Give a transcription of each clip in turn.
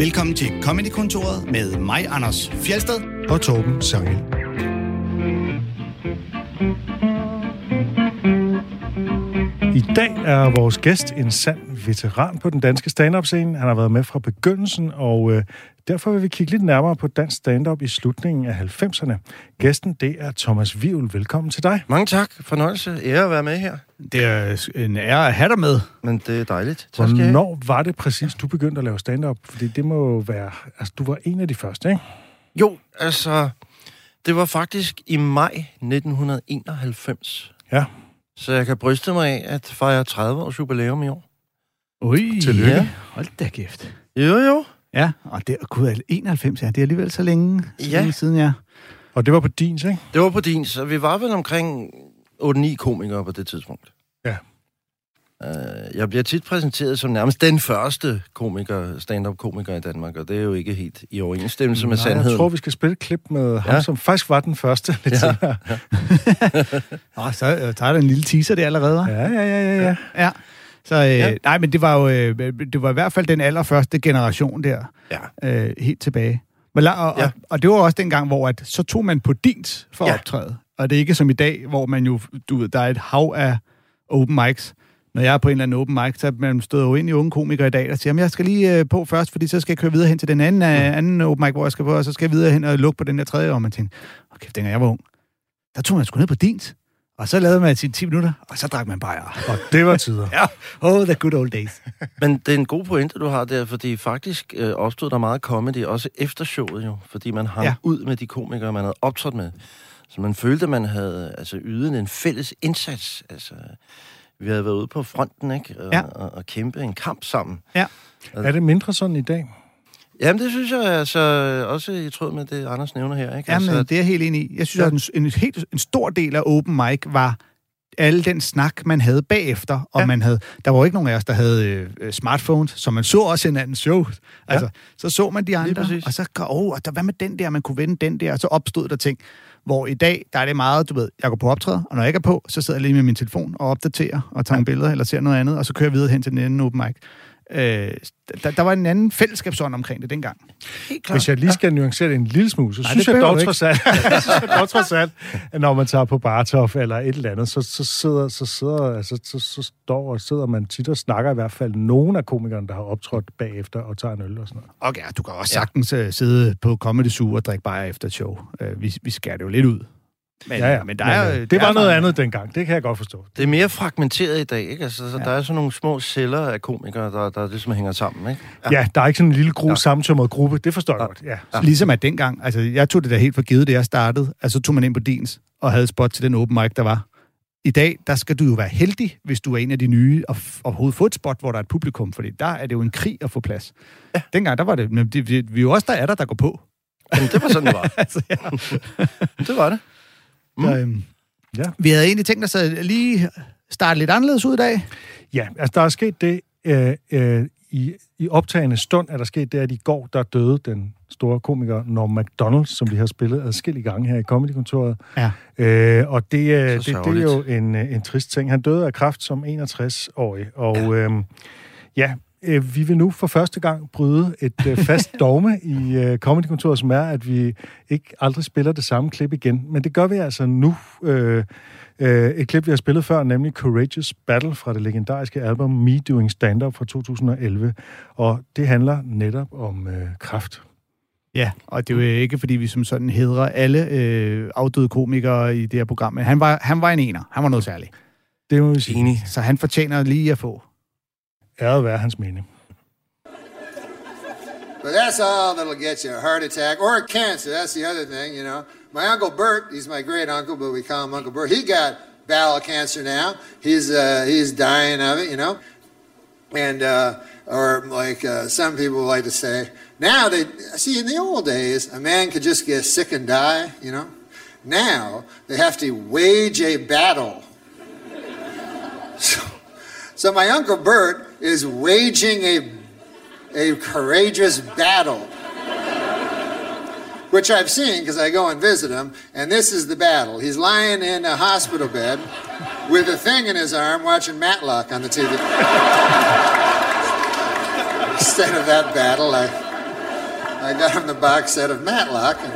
Velkommen til Comedy-kontoret med mig, Anders Fjelsted. og Torben Sangel. I dag er vores gæst en sand veteran på den danske stand-up-scene. Han har været med fra begyndelsen, og øh, derfor vil vi kigge lidt nærmere på dansk stand-up i slutningen af 90'erne. Gæsten, det er Thomas Vivl. Velkommen til dig. Mange tak. Fornøjelse. Ære at være med her. Det er en ære at have dig med. Men det er dejligt. Tak skal. Hvornår var det præcis, du begyndte at lave stand-up? Fordi det må jo være... Altså, du var en af de første, ikke? Jo, altså, det var faktisk i maj 1991. Ja. Så jeg kan bryste mig af at fejre 30 års jubilæum i år. Ui, Tillykke. Ja. Hold da kæft. Jo, jo. Ja, og det, gud, 91, ja, det er alligevel så længe Ja. ja. siden, ja. Og det var på din, ikke? Det var på din, så vi var vel omkring 8-9 komikere på det tidspunkt. Ja. Uh, jeg bliver tit præsenteret som nærmest den første komiker, stand-up-komiker i Danmark, og det er jo ikke helt i overensstemmelse med Nej, sandheden. jeg tror, vi skal spille et klip med ham, Ja. som faktisk var den første. Lidt Ja. senere. Nå, så øh, tager der en lille teaser det allerede. ja, ja, ja, ja, ja. ja. Så øh, Ja. ja. nej, men det var jo øh, det var i hvert fald den allerførste generation der, Ja. øh, helt tilbage. Men, la- og, Ja. ja. og, og det var også dengang, hvor at, så tog man på dins for Ja. at optræde. Og det er ikke som i dag, hvor man jo, du ved, der er et hav af open mics. Når jeg er på en eller anden open mic, så man støder jo ind i unge komikere i dag, der siger, "Jamen, jeg skal lige øh, på først, fordi så skal jeg køre videre hen til den anden, øh, anden open mic, hvor jeg skal på, og så skal jeg videre hen og lukke på den der tredje, og man tænkte, okay, dengang jeg var ung, der tog man sgu ned på dins, og så lavede man sine 10 minutter, og så drak man bajer. Og det var tider. Ja, oh, the good old days. Men det er en god pointe, du har der, fordi faktisk øh, opstod der meget comedy, også efter showet jo, fordi man hang ja. Ja. ud med de komikere, man havde optrådt med. Så man følte, man havde altså, ydet en fælles indsats. Altså, vi havde været ude på fronten, ikke? Og, Ja. og, og kæmpe en kamp sammen. Er det mindre sådan i dag? Jamen, det synes jeg altså også i tråd med det, Anders nævner her, ikke? Jamen, altså, det er jeg helt enig i. Jeg synes, Ja. at en, en, helt, en stor del af open mic var alle den snak, man havde bagefter, og Ja. ja. man havde, der var jo ikke nogen af os, der havde øh, smartphones, så man så også hinandens show. Altså, så så man de andre, og så, åh, og der, hvad med den der, man kunne vende den der, og så opstod der ting. Hvor i dag, der er det meget, du ved, jeg går på optræde, og når jeg ikke er på, så sidder jeg lige med min telefon og opdaterer, og tager nogle billeder, eller ser noget andet, og så kører jeg videre hen til den anden open mic. Øh, der, der var en anden fællesskabsånd omkring det dengang. helt klart. Hvis jeg lige skal nuancere det en lille smule, så Nej, synes det jeg dog trods alt, synes jeg dog trods alt, at når man tager på Bartov eller et eller andet, så, så, sidder, så, sidder, altså, så, så står og sidder man tit og snakker i hvert fald nogen af komikerne, der har optrådt bagefter og tager en øl og sådan noget. Okay, du kan også sagtens uh, sidde på Comedy Zoo og drikke bajer efter show. Uh, vi, vi skærer det jo lidt ud. Men, Ja, ja. men der er, øh, det der var er noget andet dengang, det kan jeg godt forstå. Det er mere fragmenteret i dag, ikke? Altså, så Ja. der er sådan nogle små celler af komikere, der, der ligesom hænger sammen, ikke? Ja, der er ikke sådan en lille gruppe, Ja. sammentømret gruppe, det forstår jeg Ja. godt. Ja. Ja. Ligesom at dengang, altså jeg tog det da helt for givet, da jeg startede. Altså så tog man ind på Dins og havde spot til den open mic, der var. I dag, der skal du jo være heldig, hvis du er en af de nye, og overhovedet få et spot, hvor der er et publikum, fordi der er det jo en krig at få plads. Ja. Dengang, der var det, men det, vi, vi er jo også der er der, der går på. Men det var sådan, det var. altså, ja. Det var det. Mm. Så, øhm, Ja. Vi havde egentlig tænkt os at lige starte lidt anderledes ud i dag. Ja, altså der er sket det, øh, øh, i, i optagende stund er der sket det, at i går, der døde den store komiker Norm MacDonald, som vi har spillet adskillige gange her i Comedykontoret. Ja. Øh, og det, øh, det, det er jo en, øh, en trist ting. Han døde af kræft som 61-årig, og ja, øh, ja øh, vi vil nu for første gang bryde et øh, fast dogme i øh, Comedykontoret, som er, at vi ikke aldrig spiller det samme klip igen. Men det gør vi altså nu. Øh, øh, et klip, vi har spillet før, nemlig Courageous Battle fra det legendariske album Me Doing Stand-Up fra 2011. Og det handler netop om øh, kraft. Ja, og det er jo ikke, fordi vi som sådan hedrer alle øh, afdøde komikere i det her program, men han var, han var en ener. Han var noget særligt. Det må vi sige. Enig. Så han fortjener lige at få. Æret være hans. But that's all that'll get you a heart attack or a cancer. That's the other thing, you know. My uncle Bert, he's my great uncle, but we call him Uncle Bert. He got bowel cancer now. He's uh, he's dying of it, you know. And uh, or like uh, some people like to say, now they see in the old days a man could just get sick and die, you know. Now they have to wage a battle. So, so my uncle Bert is waging a a courageous battle, which I've seen because I go and visit him. And this is the battle. He's lying in a hospital bed with a thing in his arm watching Matlock on the TV. Instead of that battle, I I got him the box set of Matlock. And...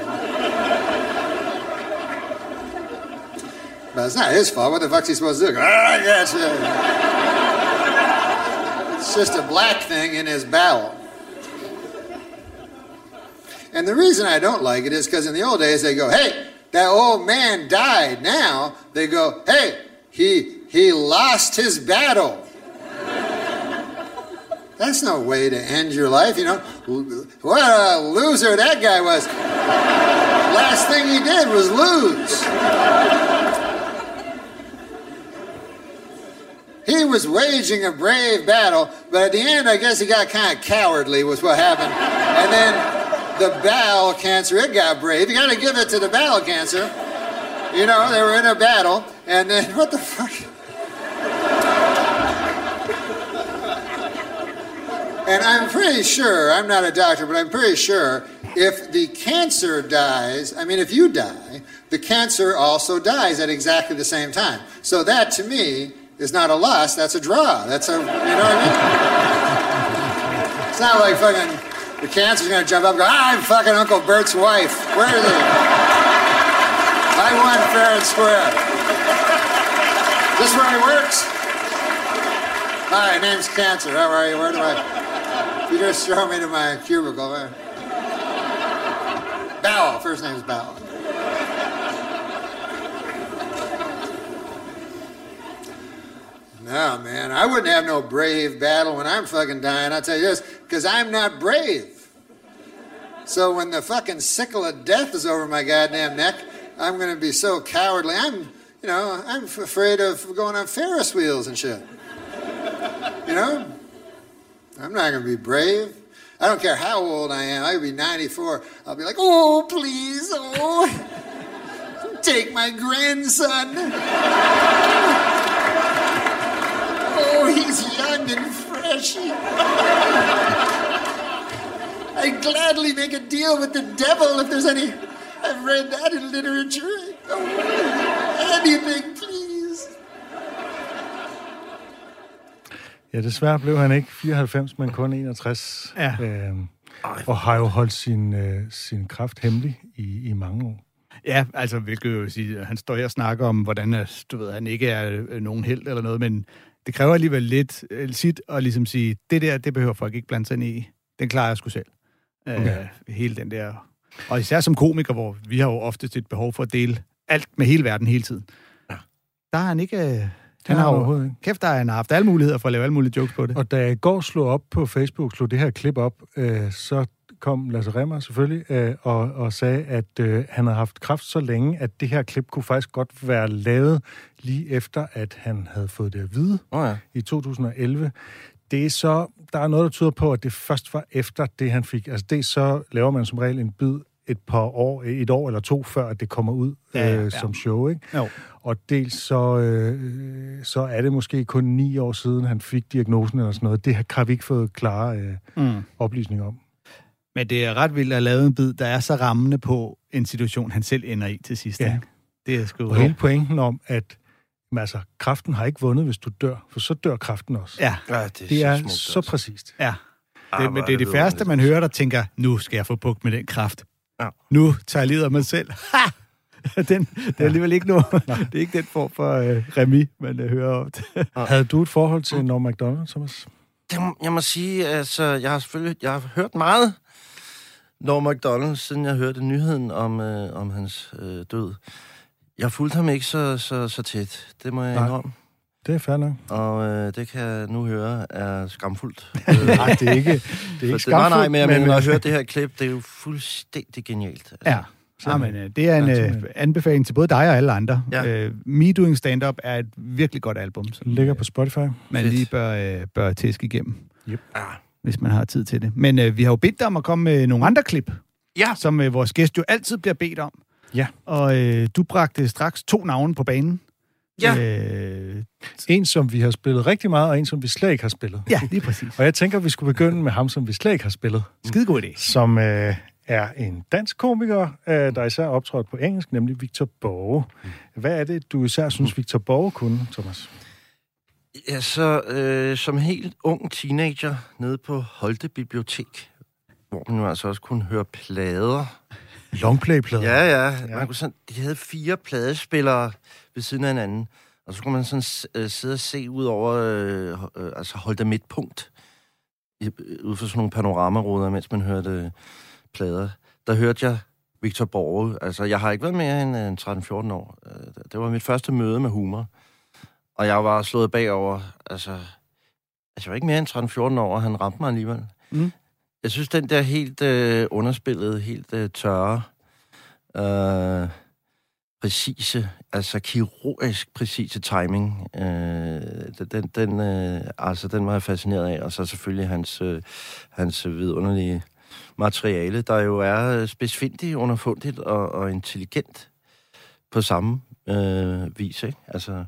But it's not his fault. What the fuck's he supposed to do? Ah, I got you. It's just a black thing in his bowel. And the reason I don't like it is because in the old days they go, hey, that old man died. Now they go, hey, he he lost his battle. That's no way to end your life, you know. What a loser that guy was. Last thing he did was lose. He was waging a brave battle, but at the end, I guess he got kind of cowardly, was what happened. And then the bowel cancer, it got brave. You got to give it to the bowel cancer. You know, they were in a battle, and then what the fuck? And I'm pretty sure, I'm not a doctor, but I'm pretty sure if the cancer dies, I mean, if you die, the cancer also dies at exactly the same time. So that to me is not a loss, that's a draw. That's a, you know what I mean? It's not like fucking the cancer's gonna jump up and go, ah, I'm fucking Uncle Bert's wife. Where are they? I won fair and square. Is this where he works? Hi, name's Cancer. How are you? Where do I? You just throw me to my cubicle. Bowel. First name's Bowel. No, man. I wouldn't have no brave battle when I'm fucking dying. I'll tell you this, because I'm not brave. So when the fucking sickle of death is over my goddamn neck, I'm going to be so cowardly. I'm, you know, I'm afraid of going on Ferris wheels and shit. You know? I'm not going to be brave. I don't care how old I am. I could be 94. I'll be like, oh, please, oh, take my grandson. He's young and fresh. I'd gladly make a deal with the devil if there's any. I've read that in literature. Oh, anything, please. Ja, desværre blev han ikke 94, men kun 61. Ja. Øhm, og har jo holdt sin, øh, sin kraft hemmelig i, i mange år. Ja, altså, hvilket jo sige, han står her og snakker om, hvordan at, du ved, han ikke er øh, nogen held eller noget, men det kræver alligevel lidt øh, sit at ligesom sige, det der, det behøver folk ikke blande sig ind i. Den klarer jeg sgu selv. Okay. Øh, hele den der... Og især som komiker, hvor vi har jo ofte et behov for at dele alt med hele verden hele tiden. Ja. Der har han ikke... Øh, han har overhovedet ikke. kæft, der har han haft alle muligheder for at lave alle mulige jokes på det. Og da jeg i går slog op på Facebook, slog det her klip op, øh, så kom Lasse Remmer selvfølgelig øh, og, og sagde, at øh, han havde haft kraft så længe, at det her klip kunne faktisk godt være lavet lige efter, at han havde fået det at vide oh, ja. i 2011. Det er så, der er noget, der tyder på, at det først var efter det, han fik. Altså det, så laver man som regel en bid et par år, et år eller to, før at det kommer ud Ja, ja, øh, ja. som show, ikke? Jo. Og dels så, øh, så er det måske kun ni år siden, han fik diagnosen eller sådan noget. Det har vi ikke fået klare øh, Mm. oplysninger om. Men det er ret vildt at lave en bid, der er så rammende på en situation, han selv ender i til sidst. Ja. ikke? Det er sgu... Og hele pointen om, at altså, kraften har ikke vundet, hvis du dør, for så dør kraften også. Ja, ja det er, Det er smukt, så præcist. ja. Ah, Det, men det er det færreste, man hører, der tænker, nu skal jeg få bugt med den kraft. Ja. Nu tager jeg livet af mig selv. Ha! Den, det er alligevel ikke noget. Det er ikke den form for øh, remi, man øh, hører om. Havde du et forhold til Norm MacDonald, Thomas? Det, jeg må sige, altså, jeg har selvfølgelig jeg har hørt meget Norm MacDonald, siden jeg hørte nyheden om, øh, om hans øh, død. Jeg fulgte ham ikke så, så, så tæt, det må jeg Nej. indrømme. Det er fair nok. Og øh, det kan jeg nu høre er skamfuldt. Nej, det er ikke, det er For ikke det, nej, nej, skamfuldt, men, jeg mener, når jeg øh, hører det her klip, det er jo fuldstændig genialt. Altså. Ja. Ja, men, øh, det er en øh, anbefaling til både dig og alle andre. Ja. Øh, Me Doing Stand-Up er et virkelig godt album, som ligger øh, på Spotify. man Fedt. lige bør, øh, bør tæske igennem, Ja. Hvis man har tid til det. Men øh, vi har jo bedt dig om at komme med nogle andre klip, ja. som øh, vores gæst jo altid bliver bedt om. Ja. Og øh, du bragte straks to navne på banen. Ja. Øh, En, som vi har spillet rigtig meget, og en, som vi slet ikke har spillet. ja, lige præcis. Og jeg tænker, vi skulle begynde med ham, som vi slet ikke har spillet. Skide god idé. Som øh, er en dansk komiker, øh, der især optrådt på engelsk, nemlig Victor Borge. Hvad er det, du især synes, Victor Borge kunne, Thomas? Ja, så øh, som helt ung teenager nede på Holte Bibliotek, hvor man jo altså også kunne høre plader. Longplay-plader. Ja, ja. ja. Man kunne sådan, de havde fire pladespillere ved siden af hinanden. Og så kunne man sådan øh, sidde og se ud over, øh, øh, altså holde der midtpunkt, øh, ud for sådan nogle panoramaruder, mens man hørte øh, plader. Der hørte jeg Victor Borge. Altså, jeg har ikke været mere end øh, 13-14 år. Øh, Det var mit første møde med humor. Og jeg var slået bagover. Altså, altså jeg var ikke mere end 13-14 år, og han ramte mig alligevel. Mm. Jeg synes, den der helt øh, underspillede, helt øh, tørre, øh, præcise, altså kirurgisk præcise timing, øh, den, den, øh, altså, den var jeg fascineret af. Og så selvfølgelig hans, øh, hans vidunderlige materiale, der jo er øh, spidsfindigt, underfundigt og, og intelligent på samme øh, vis, ikke? Altså,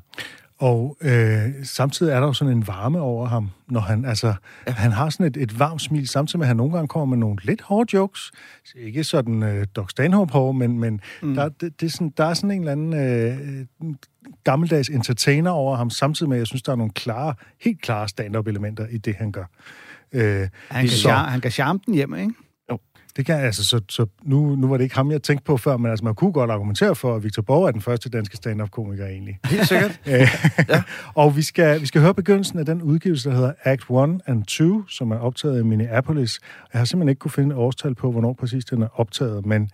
Og øh, samtidig er der jo sådan en varme over ham, når han, altså, ja. han har sådan et, et varmt smil, samtidig med, at han nogle gange kommer med nogle lidt hårde jokes. Ikke sådan øh, Doc Stanhope hårde, men, men mm. der, det, det er sådan, der er sådan en eller anden øh, gammeldags entertainer over ham, samtidig med, at jeg synes, der er nogle klare, helt klare stand-up-elementer i det, han gør. Øh, Han kan, så- charme, han kan charme den hjem, ikke? Det kan altså, så, så nu, nu var det ikke ham, jeg tænkte på før, men altså, man kunne godt argumentere for, at Victor Borg er den første danske stand-up-komiker egentlig. helt sikkert. ja. Og vi skal, vi skal høre begyndelsen af den udgivelse, der hedder Act 1 and 2, som er optaget i Minneapolis. Jeg har simpelthen ikke kunne finde et årstal på, hvornår præcis den er optaget, men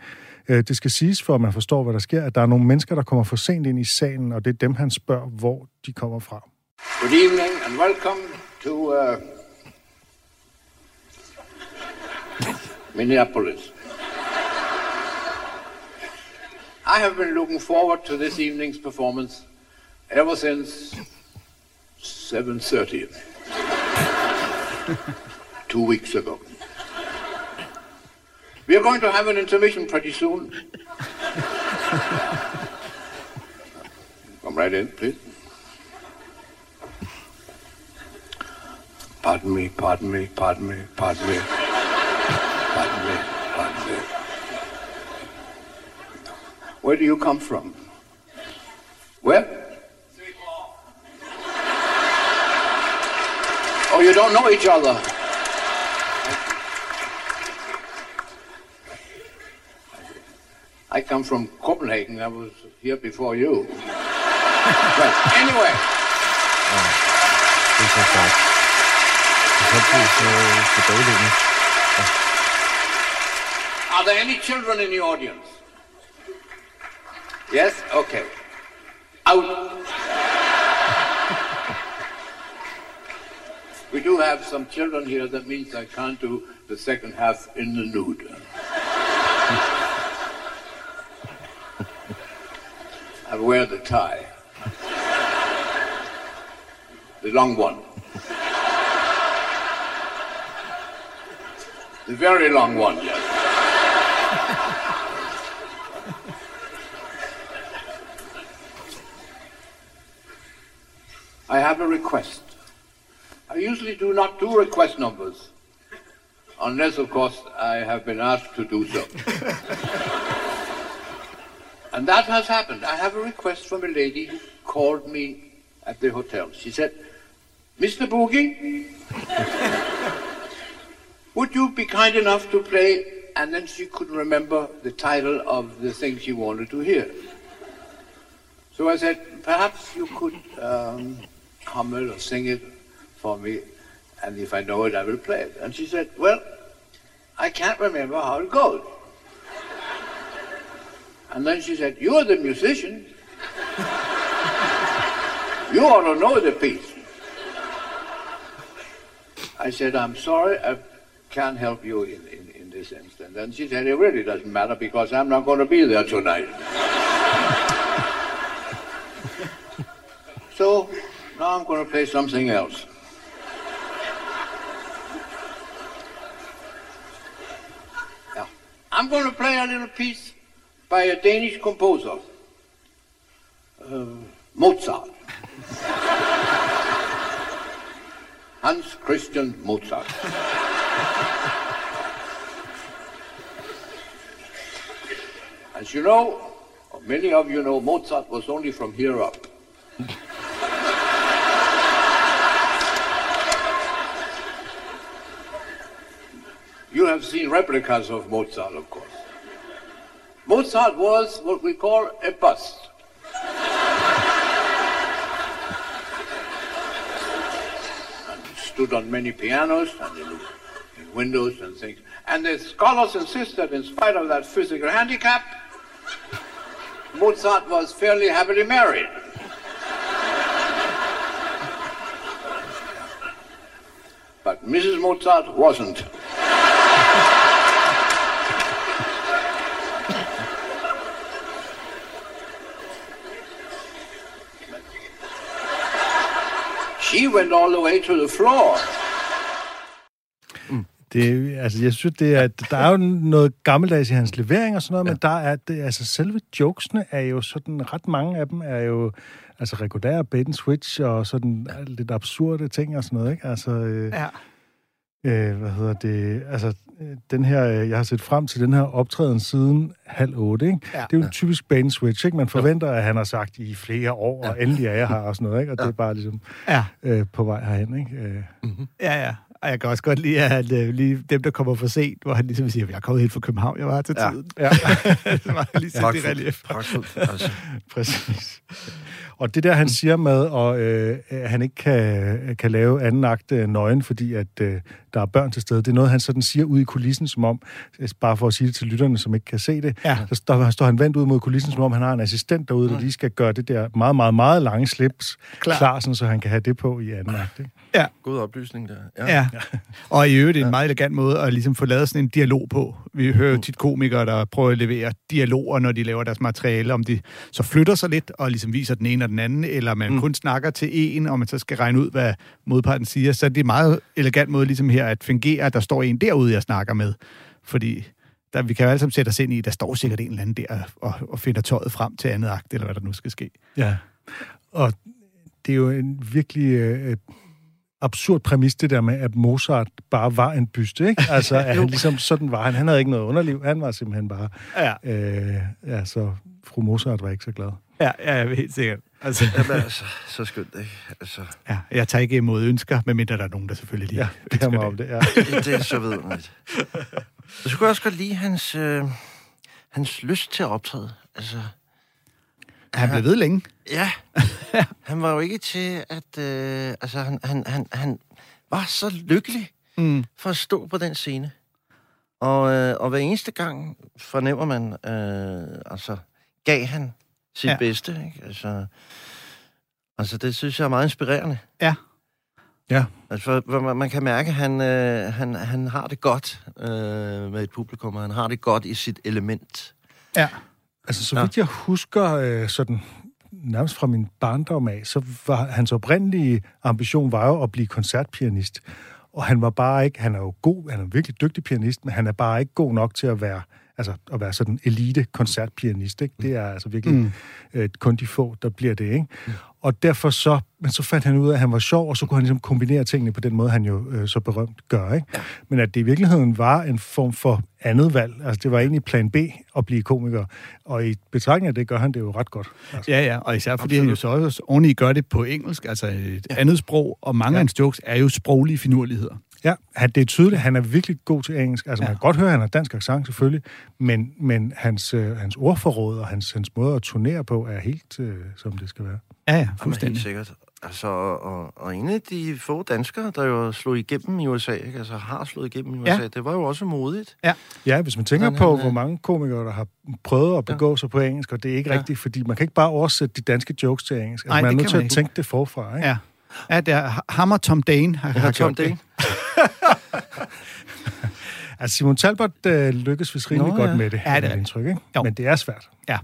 øh, det skal siges, for at man forstår, hvad der sker, at der er nogle mennesker, der kommer for sent ind i salen, og det er dem, han spørger, hvor de kommer fra. Good evening and welcome to uh, Minneapolis. I have been looking forward to this evening's performance ever since 7:30 two weeks ago. We are going to have an intermission pretty soon. Come right in, please. Pardon me, pardon me, pardon me, pardon me. Pardon me, pardon me. Where do you come from? Where? Oh, you don't know each other. I come from Copenhagen. I was here before you. But anyway. Det så klart. Det samtidig så tilbagelæggende. Are there any children in the audience? Yes? Okay. Out. we do have some children here, that means I can't do the second half in the nude. I wear the tie. The long one. The very long one, yes. I have a request. I usually do not do request numbers, unless, of course, I have been asked to do so. and that has happened. I have a request from a lady who called me at the hotel. She said, Mr. Boogie, would you be kind enough to play? And then she couldn't remember the title of the thing she wanted to hear. So I said, perhaps you could um, hum it or sing it for me, and if I know it, I will play it. And she said, well, I can't remember how it goes. And then she said, you're the musician. you ought to know the piece. I said, I'm sorry, I can't help you in, in, in this instance. And she said, it really doesn't matter because I'm not going to be there tonight. so now I'm going to play something else. Yeah. I'm going to play a little piece by a Danish composer, uh, Mozart. Hans Christian Mozart. As you know, many of you know, Mozart was only from here up. You have seen replicas of Mozart, of course. Mozart was what we call a bust. and he stood on many pianos and in, in windows and things. And the scholars insist that in spite of that physical handicap, Mozart was fairly happily married. But Mrs. Mozart wasn't. She went all the way to the floor. Det, altså, jeg synes, det er, der er jo noget gammeldags i hans levering og sådan noget, ja. men der er, det, altså, selve jokesene er jo sådan, ret mange af dem er jo, altså, regulære bait and switch og sådan ja. lidt absurde ting og sådan noget, ikke? Altså, øh, Ja. Øh, hvad hedder det, altså, den her, øh, jeg har set frem til den her optræden siden halv otte, ikke? Ja. Det er jo en typisk and switch, ikke? Man forventer, at han har sagt i flere år, og endelig er jeg her og sådan noget, ikke? Og det er bare ligesom Ja. øh, på vej herhen, ikke? Øh, Ja, ja. Og jeg kan også godt lide, at øh, lige dem, der kommer for sent, hvor han ligesom siger, jeg er kommet helt fra København, jeg var til Ja. tiden. ja. det var lige set det relief. Pragtfuldt. Altså, Præcis. Og det der, han siger med, og, øh, at han ikke kan, kan lave anden akt øh, nøgen, fordi at øh, der er børn til stede, det er noget, han sådan siger ud i kulissen, som om, øh, bare for at sige det til lytterne, som ikke kan se det, Ja. så står, står han vendt ud mod kulissen, som om han har en assistent derude, der lige skal gøre det der meget, meget, meget lange slips klar, klar sådan, så han kan have det på i anden akt. Ikke? Ja. god oplysning der. Ja. Og i øvrigt en meget elegant måde at ligesom få lavet sådan en dialog på. Vi hører jo tit komikere, der prøver at levere dialoger, når de laver deres materiale, om de så flytter sig lidt og ligesom viser den ene og den anden, eller man mm. kun snakker til en, og man så skal regne ud, hvad modparten siger. Så det er en meget elegant måde ligesom her at fungere, at der står en derude, jeg snakker med. Fordi der, vi kan jo alle sammen sætte os ind i, der står sikkert en eller anden der og, og finder tøjet frem til andet akt, eller hvad der nu skal ske. Ja. Og det er jo en virkelig øh, absurd præmis, det der med, at Mozart bare var en byste, ikke? Altså, at han ligesom sådan var han. Han havde ikke noget underliv. Han var simpelthen bare... Ja, Øh, ja, så fru Mozart var ikke så glad. ja, ja helt sikkert. Altså, Jamen, altså, så skønt, ikke? Altså, ja, jeg tager ikke imod ønsker, medmindre der er nogen, der selvfølgelig lige Ja, det kommer om det, ja. det, det er så vidunderligt. Og så kunne jeg også godt lide hans, øh, hans lyst til at optræde. Altså, Han blev ved længe. ja, han var jo ikke til at... Øh, altså, han, han, han, han var så lykkelig Mm. for at stå på den scene. Og, øh, og hver eneste gang fornemmer man, øh, altså, gav han sit Ja. bedste, ikke? Altså, altså, det synes jeg er meget inspirerende. Ja. Ja. Altså, for, man kan mærke, at han, øh, han, han har det godt øh, med et publikum, og han har det godt i sit element. Ja. Altså, så Ja. vidt jeg husker, øh, sådan nærmest fra min barndom af, så var hans oprindelige ambition var jo at blive koncertpianist. Og han var bare ikke, han er jo god, han er en virkelig dygtig pianist, men han er bare ikke god nok til at være, altså at være sådan elite koncertpianist, ikke? Det er altså virkelig mm. øh, kun de få, der bliver det, ikke? Mm. Og derfor så, men så fandt han ud af, at han var sjov, og så kunne han ligesom kombinere tingene på den måde, han jo øh, så berømt gør, ikke? Ja. Men at det i virkeligheden var en form for andet valg, altså det var egentlig plan B at blive komiker, og i betragtning af det gør han det jo ret godt. Altså. Ja, ja, og især fordi han jo så også oveni gør det på engelsk, altså et ja. andet sprog, og mange ja. af hans jokes er jo sproglige finurligheder. Ja, han, det er tydeligt, han er virkelig god til engelsk. Altså, ja. man kan godt høre, at han har dansk accent selvfølgelig, men, men hans, øh, hans ordforråd og hans, hans måde at turnere på er helt, øh, som det skal være. Ja, ja, Jamen, helt fuldstændig. sikkert. Altså, og, og en af de få danskere, der jo slog igennem i USA, ikke? altså har slået igennem i USA, Ja. ja. det var jo også modigt. Ja, hvis man tænker Sådan, på, han, hvor øh, mange komikere, der har prøvet at begå ja. sig på engelsk, og det er ikke ja. Ja. rigtigt, fordi man kan ikke bare oversætte de danske jokes til engelsk. Altså, Nej, man er det nødt til man at ikke. tænke det forfra, ikke? Ja. Ja, det er Hammer Tom Dane har, Ja, har Tom gjort Dane. det. Altså, Simon Talbot øh, lykkes vist rimelig Nå, godt ja. med det, Ja, ja, det er indtryk, ikke? Jo. Men det er svært. Ja,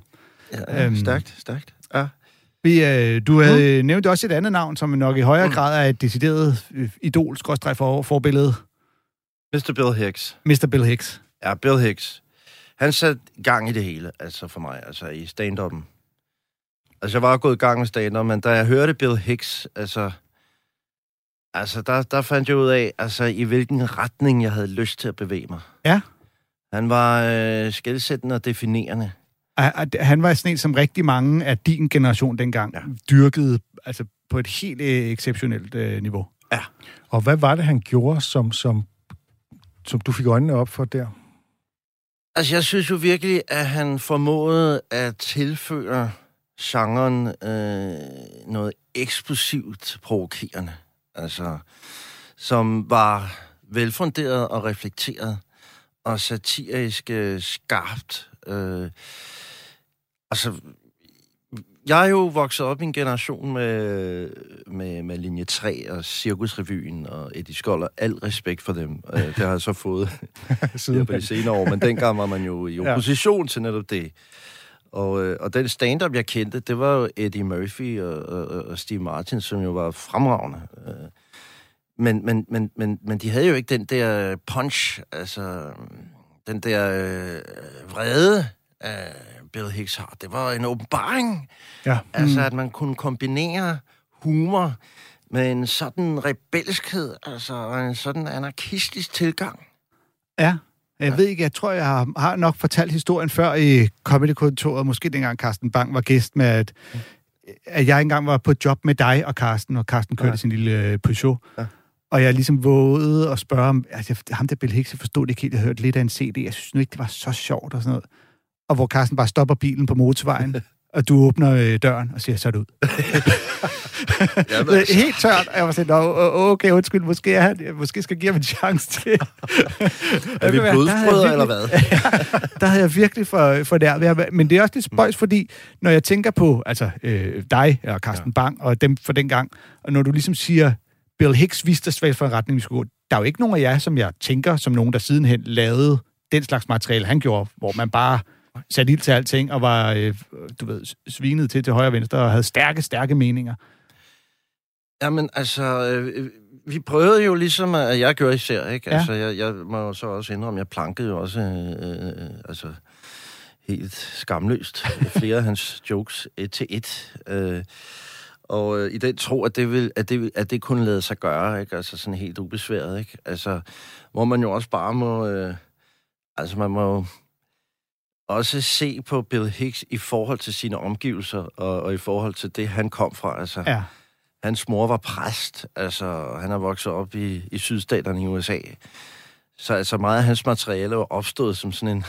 Øhm. øhm. stærkt, stærkt. Ja. Vi, øh, du havde mm. nævnt også et andet navn, som nok i højere grad er et decideret øh, idol for, forbillede. Mr. Bill Hicks. Mr. Bill Hicks. Ja, Bill Hicks. Han satte gang i det hele, altså for mig, altså i stand-up'en. Altså, jeg var gået i gang med stand men da jeg hørte Bill Hicks, altså... Altså, der, der fandt jeg ud af, altså, i hvilken retning jeg havde lyst til at bevæge mig. Ja. Han var øh, skældsættende og definerende. Han var sådan en, som rigtig mange af din generation dengang ja. Ja. dyrkede altså på et helt øh, exceptionelt øh, niveau. Og hvad var det, han gjorde, som, som som du fik øjnene op for der? Altså, jeg synes jo virkelig, at han formåede at tilføre genren øh, noget eksplosivt provokerende. Altså, som var velfunderet og reflekteret og satirisk øh, skarpt. Øh, altså, jeg er jo vokset op i en generation med, med, med linje 3 og Cirkusrevyen og Eddie Skoller. Al respekt for dem. Øh, det har jeg så fået her på de senere år, men dengang var man jo i opposition ja. til netop det. Og, øh, og den stand-up, jeg kendte, det var jo Eddie Murphy og, og, og Steve Martin, som jo var fremragende. Øh, men, men, men, men, men de havde jo ikke den der punch, altså den der øh, vrede, øh, Bill Hicks har. Det var en åbenbaring. Ja. Altså, at man kunne kombinere humor med en sådan rebelskhed, altså en sådan anarkistisk tilgang. Ja. Jeg ved ikke, jeg tror, jeg har, har nok fortalt historien før i Comedy-kontoret, måske dengang Carsten Bang var gæst med, at, at jeg engang var på job med dig og Carsten, og Carsten kørte ja. sin lille øh, Peugeot. Ja. Og jeg ligesom vågede at spørge om, altså ham der Bill Hicks, jeg forstod det ikke helt, jeg hørte lidt af en CD, jeg synes nu ikke, det var så sjovt og sådan noget. Og hvor Carsten bare stopper bilen på motorvejen, og du åbner øh, døren og siger, så er det ud. Jamen, altså. Helt tørt. Og jeg var sådan, okay, undskyld, måske, jeg, måske skal jeg give ham en chance til. er vi blodsbrødre, eller hvad? der havde jeg virkelig for, for det. Men det er også lidt spøjs, fordi når jeg tænker på altså, øh, dig og Carsten ja. Bang og dem for den gang, og når du ligesom siger, Bill Hicks viste os, for en retning vi skulle gå, der er jo ikke nogen af jer, som jeg tænker, som nogen, der sidenhen lavede den slags materiale, han gjorde, hvor man bare satte ild til alting og var, øh, du ved, svinet til til højre og venstre og havde stærke, stærke meninger. Jamen, altså, øh, vi prøvede jo ligesom, at jeg gør især, ikke? Ja. Altså, jeg, jeg må jo så også indrømme, jeg plankede jo også, øh, øh, altså, helt skamløst flere af hans jokes et til et. Øh, og øh, i den tro, at det, vil, at, det, at det kunne lade sig gøre, ikke? Altså sådan helt ubesværet, ikke? Altså, hvor man jo også bare må... Øh, altså, man må også se på Bill Hicks i forhold til sine omgivelser, og, og i forhold til det, han kom fra. Altså, ja. Hans mor var præst, altså han er vokset op i, i sydstaterne i USA. Så altså meget af hans materiale var opstået som sådan en,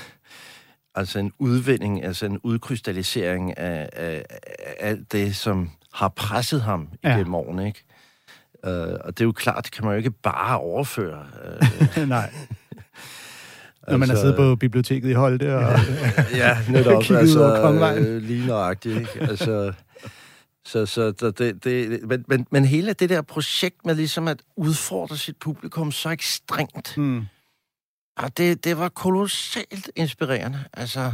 altså en udvinding, altså en udkrystallisering af, af, af alt det, som har presset ham ja. igennem årene, ikke? Uh, og det er jo klart, det kan man jo ikke bare overføre. Uh, Nej. Når man altså, har siddet på biblioteket i Holte og ja, netop, altså, øh, lige nøjagtigt, ikke? Altså, så, så det, det, men, men, men hele det der projekt med ligesom at udfordre sit publikum så ekstremt, mm. og det, det var kolossalt inspirerende. Altså,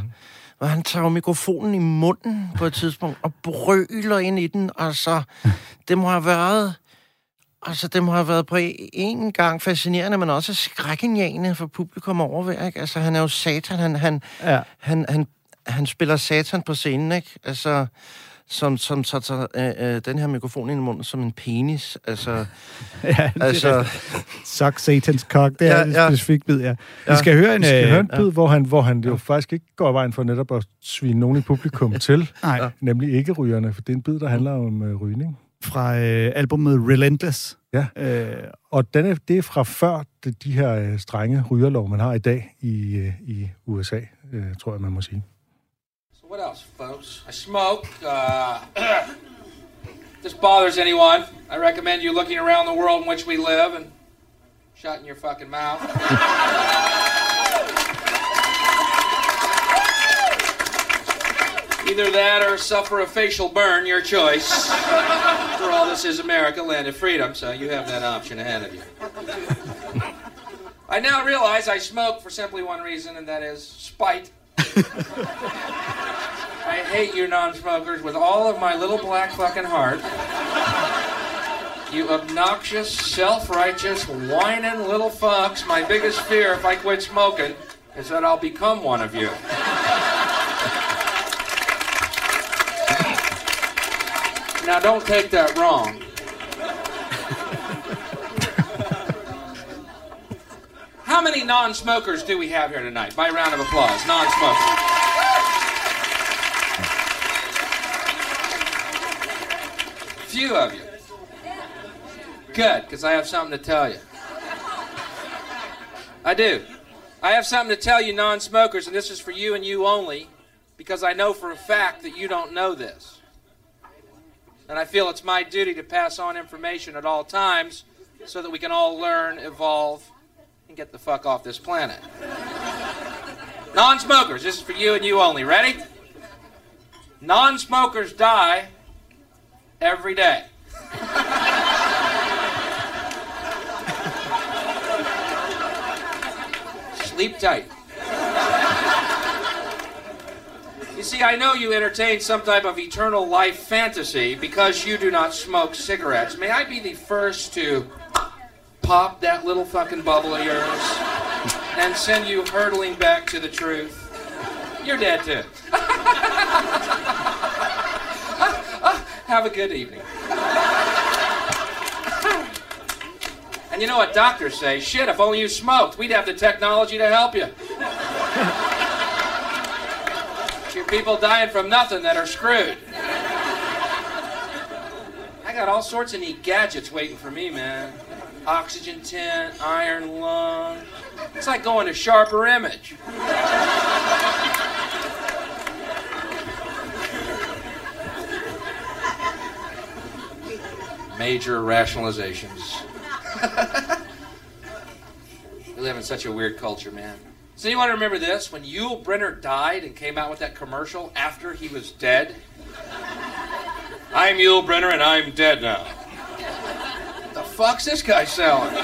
hvor han tager mikrofonen i munden på et tidspunkt og brøler ind i den. Altså, det må have været Altså, det må have været på en gang fascinerende, men også skrækindjagende for publikum over, ikke? Altså, han er jo satan, han, han, ja. han, han, han spiller satan på scenen, ikke? Altså, som, som så tager øh, øh, den her mikrofon ind i munden som en penis. Altså, ja, altså... Suck Satans cock, det er ja, ja. specifikt bid, ja. ja. Vi skal høre en, vi skal øh, høre en bid, ja. hvor han, hvor han jo ja. faktisk ikke går vejen for netop at svine nogen i publikum til, Nej. nemlig ikke rygerne, for det er en bid, der handler om øh, rygning fra øh, albumet Relentless. Ja, øh, og den er, det er fra før de, de her øh, strenge rygerlov, man har i dag i, øh, i USA, øh, tror jeg, man må sige. So what else, folks? I smoke. Uh, this bothers anyone. I recommend you looking around the world in which we live and shutting your fucking mouth. Either that or suffer a facial burn, your choice. After all, this is America, land of freedom, so you have that option ahead of you. I now realize I smoke for simply one reason, and that is spite. I hate you non-smokers with all of my little black fucking heart. You obnoxious, self-righteous, whining little fucks. My biggest fear if I quit smoking is that I'll become one of you. Now, don't take that wrong. How many non smokers do we have here tonight? By round of applause. Non smokers. Few of you. Good, because I have something to tell you. I do. I have something to tell you, non smokers, and this is for you and you only, because I know for a fact that you don't know this. And I feel it's my duty to pass on information at all times so that we can all learn, evolve, and get the fuck off this planet. non smokers, this is for you and you only. Ready? Non smokers die every day. Sleep tight. You see, I know you entertain some type of eternal life fantasy because you do not smoke cigarettes. May I be the first to pop that little fucking bubble of yours and send you hurtling back to the truth? You're dead too. Have a good evening. And you know what doctors say? Shit, if only you smoked, we'd have the technology to help you. People dying from nothing that are screwed. I got all sorts of neat gadgets waiting for me, man. Oxygen tent, iron lung. It's like going to sharper image. Major rationalizations. we live in such a weird culture, man. Does anyone remember this? When Yul Brenner died and came out with that commercial after he was dead? I'm Yul Brenner and I'm dead now. What the fuck's this guy selling?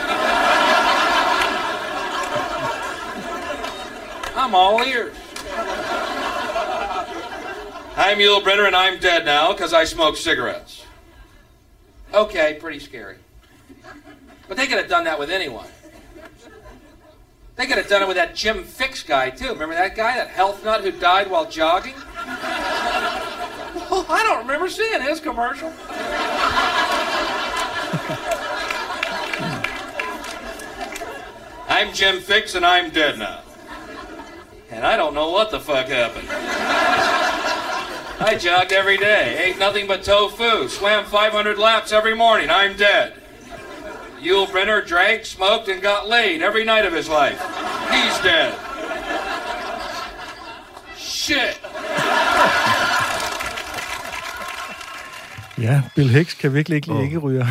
I'm all ears. I'm Yul Brenner and I'm dead now because I smoke cigarettes. Okay, pretty scary. But they could have done that with anyone. They could have done it with that Jim Fix guy, too. Remember that guy, that health nut who died while jogging? Well, I don't remember seeing his commercial. I'm Jim Fix and I'm dead now. And I don't know what the fuck happened. I jogged every day, ate nothing but tofu, swam 500 laps every morning. I'm dead. Yul Brynner drank, smoked, and got laid every night of his life. He's dead. Shit. Ja, Bill Hicks kan virkelig ikke lide oh. ikke ryger.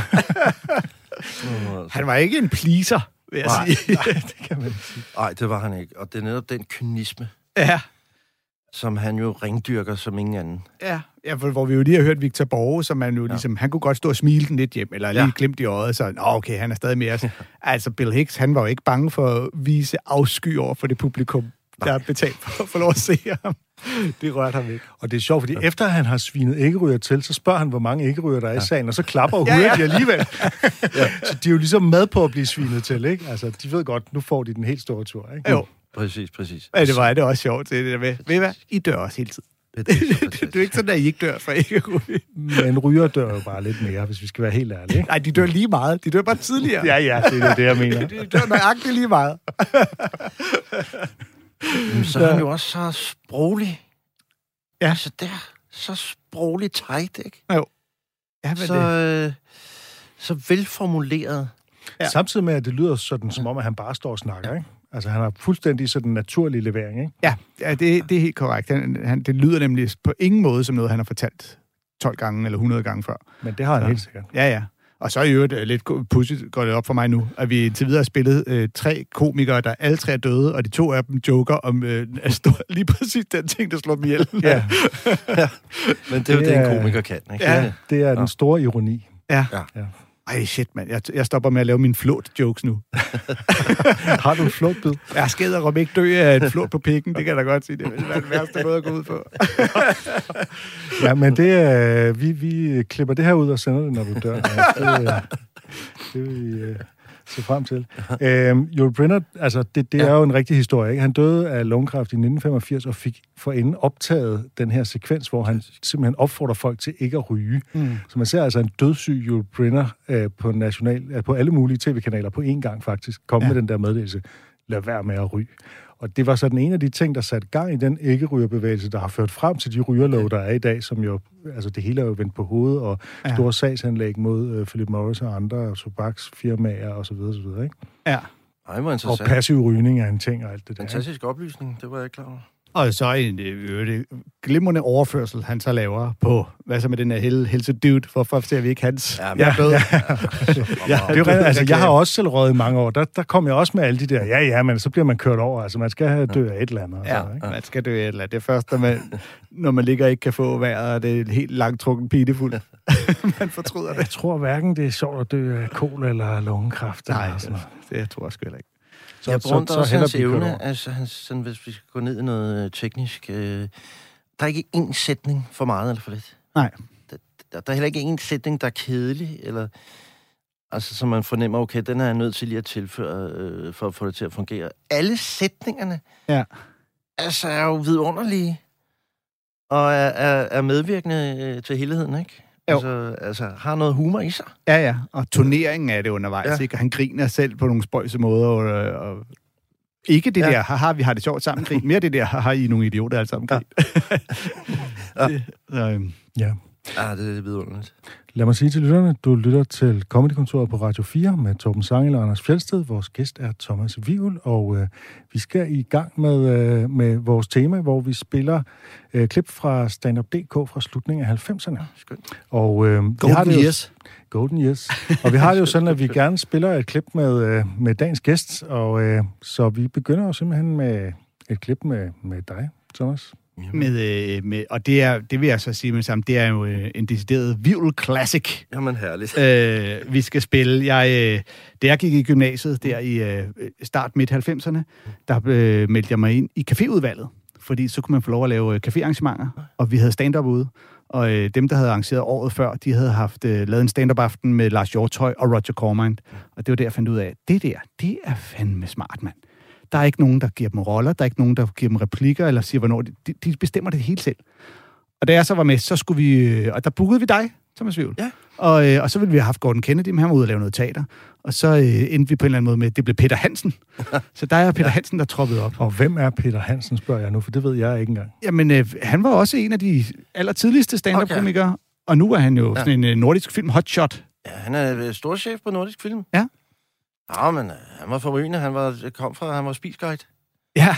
Han var ikke en pleaser, vil jeg Nej. sige. Nej, det kan man ikke sige. Nej, det var han ikke. Og det er netop den kynisme, ja, som han jo ringdyrker som ingen anden. ja. ja for, hvor vi jo lige har hørt Victor Borge, som man jo ligesom, han kunne godt stå og smile den lidt hjem, eller lige Ja. glimt i øjet, så Nå, okay, han er stadig med os. altså, Bill Hicks, han var jo ikke bange for at vise afsky over for det publikum, der har betalt for at få lov at se ham. Det rørte ham ikke. Og det er sjovt, fordi efter han har svinet æggeryger til, så spørger han, hvor mange æggeryger der er i sagen, og så klapper Ja, ja, ja. ja. de alligevel. ja. Så de er jo ligesom med på at blive svinet til, ikke? Altså, de ved godt, nu får de den helt store tur, ikke? Jo, Præcis, præcis. ja, det var det også sjovt, det der med. Ved I hvad? I dør også hele tiden. Det, det, er det, er ikke sådan, at I ikke dør for ikke. Men ryger dør jo bare lidt mere, hvis vi skal være helt ærlige, ikke? Nej, de dør lige meget. De dør bare tidligere. Ja, ja, det er det, jeg mener. De dør nøjagtigt lige meget. Jamen, så er han jo også så sproglig. Ja. Altså, der. Så sprogligt tight, ikke? Ja, men Så, det, øh, så velformuleret. Ja. Samtidig med, at det lyder sådan, som om, at han bare står og snakker, ikke? Altså, han har fuldstændig sådan naturlig levering, ikke? ja, ja det, det er helt korrekt. Han, han, det lyder nemlig på ingen måde som noget, han har fortalt 12 gange eller 100 gange før. Men det har han Så. helt sikkert. Ja, ja. Og så er i øvrigt øh, lidt pudsigt går det op for mig nu, at vi til videre har spillet øh, tre komikere, der alle tre er døde, og de to af dem joker om øh, at stå, lige præcis den ting, der slår dem ihjel. Ja, Men det er jo Det det, en er- komiker kan, ikke? Ja. det er den store ironi. ja. Ja. Ej, shit, mand. Jeg, jeg stopper med at lave mine flåt-jokes nu. Har du en flotbid? Jeg skal om ikke dø af en flåt på pikken, det kan jeg da godt sige. Det være den værste måde at gå ud på. Ja, men det er, vi, vi klipper det her ud og sender det, når du dør. Ja, det, øh, det øh, se frem til. Øhm, Joel Brenner, altså det, det ja. er jo en rigtig historie. Ikke? Han døde af lungekræft i 1985 og fik forinden optaget den her sekvens, hvor han simpelthen opfordrer folk til ikke at ryge. Mm. Så man ser altså en dødssyg Joel Brenner øh, på, national, øh, på alle mulige tv-kanaler på én gang faktisk komme ja. med den der meddelelse. Lad være med at ryge. Og det var sådan en af de ting, der satte gang i den ikke-rygerbevægelse, der har ført frem til de rygerlov, der er i dag, som jo, altså det hele er jo vendt på hovedet, og Ja. store sagsanlæg mod øh, Philip Morris og andre tobaksfirmaer og så videre, så videre, ikke? Ja. Ej, hvor Og interessant. passiv rygning er en ting og alt det der. Fantastisk oplysning, det var jeg ikke klar over. Og så en øh, øh, glimrende overførsel, han så laver på, hvad så med den her hel, helse dude, hvorfor ser vi ikke hans? Ja, er død. Ja, det er altså, jeg har også selv røget i mange år. Der, der kom jeg også med alle de der, ja, ja, men så bliver man kørt over. Altså, man skal have dø af et eller andet. Ja, Så, ikke? man skal dø et eller andet. Det er først, når man, når man ligger og ikke kan få vejret, og det er helt langt trukken pinefuld. man fortryder det. Jeg tror hverken, det er sjovt at dø af kol eller lungekræft. Nej, eller sådan noget. det jeg tror jeg sgu ikke. Så, jeg beundrer også hans evne, altså hans, sådan, hvis vi skal gå ned i noget øh, teknisk. Øh, der er ikke én sætning for meget eller for lidt. Nej. Der, der, der er heller ikke én sætning, der er kedelig, eller... Altså, så man fornemmer, okay, den er jeg nødt til lige at tilføre, øh, for at få det til at fungere. Alle sætningerne, Ja. altså, er jo vidunderlige, og er, er, er medvirkende øh, til helheden, ikke? Jo. Altså, altså, har noget humor i sig. Ja, ja. Og turneringen er det undervejs, ja. Ja. ikke? Og han griner selv på nogle spøjse måder, og, og ikke det ja. Ja. der, haha, vi har det sjovt sammen grin. Mere det der, haha, I er nogle idioter alle sammen grin. Ja. det, så, øhm, Ja. Ah, det er vidunderligt. Lad mig sige til lytterne, du lytter til Comedykontoret på Radio 4 med Torben Sangel og Anders Fjeldsted. Vores gæst er Thomas Vivl, og øh, vi skal i gang med, øh, med vores tema, hvor vi spiller øh, klip fra Stand-Up.dk fra slutningen af 90'erne. Skønt. Og øh, vi har det jo, years. Golden Years. Og vi har det jo sådan, at vi gerne spiller et klip med, øh, med dagens gæst, og øh, så vi begynder jo simpelthen med et klip med, med dig, Thomas. Med, øh, med, og det, er, det vil jeg så sige med sammen, det er jo øh, en decideret Vivl Classic, Jamen, herligt. øh, vi skal spille. Jeg, øh, da jeg gik i gymnasiet der i øh, start midt 90'erne, der øh, meldte jeg mig ind i caféudvalget, fordi så kunne man få lov at lave øh, caféarrangementer, og vi havde stand-up ude. Og øh, dem, der havde arrangeret året før, de havde haft øh, lavet en stand-up-aften med Lars Hjortøj og Roger Cormind. Og det var der, jeg fandt ud af, at det der, det er fandme smart, mand. Der er ikke nogen, der giver dem roller, der er ikke nogen, der giver dem replikker, eller siger, hvornår de, de, bestemmer det hele selv. Og da jeg så var med, så skulle vi... øh, Og der bookede vi dig, Thomas Vivl. Ja. Og, øh, og så ville vi have haft Gordon Kennedy, men han var ude og lave noget teater. Og så øh, endte vi på en eller anden måde med, at det blev Peter Hansen. så der er Peter Hansen, der troppede op. Og hvem er Peter Hansen, spørger jeg nu, for det ved jeg ikke engang. Jamen, øh, han var også en af de allertidligste stand-up-komikere. Okay. Og nu er han jo ja. Sådan en øh, nordisk film hotshot. Ja, han er storchef på Nordisk Film. Ja. Ja, men øh, han var forrygende. Han var, kom fra, han var spisguide. Ja,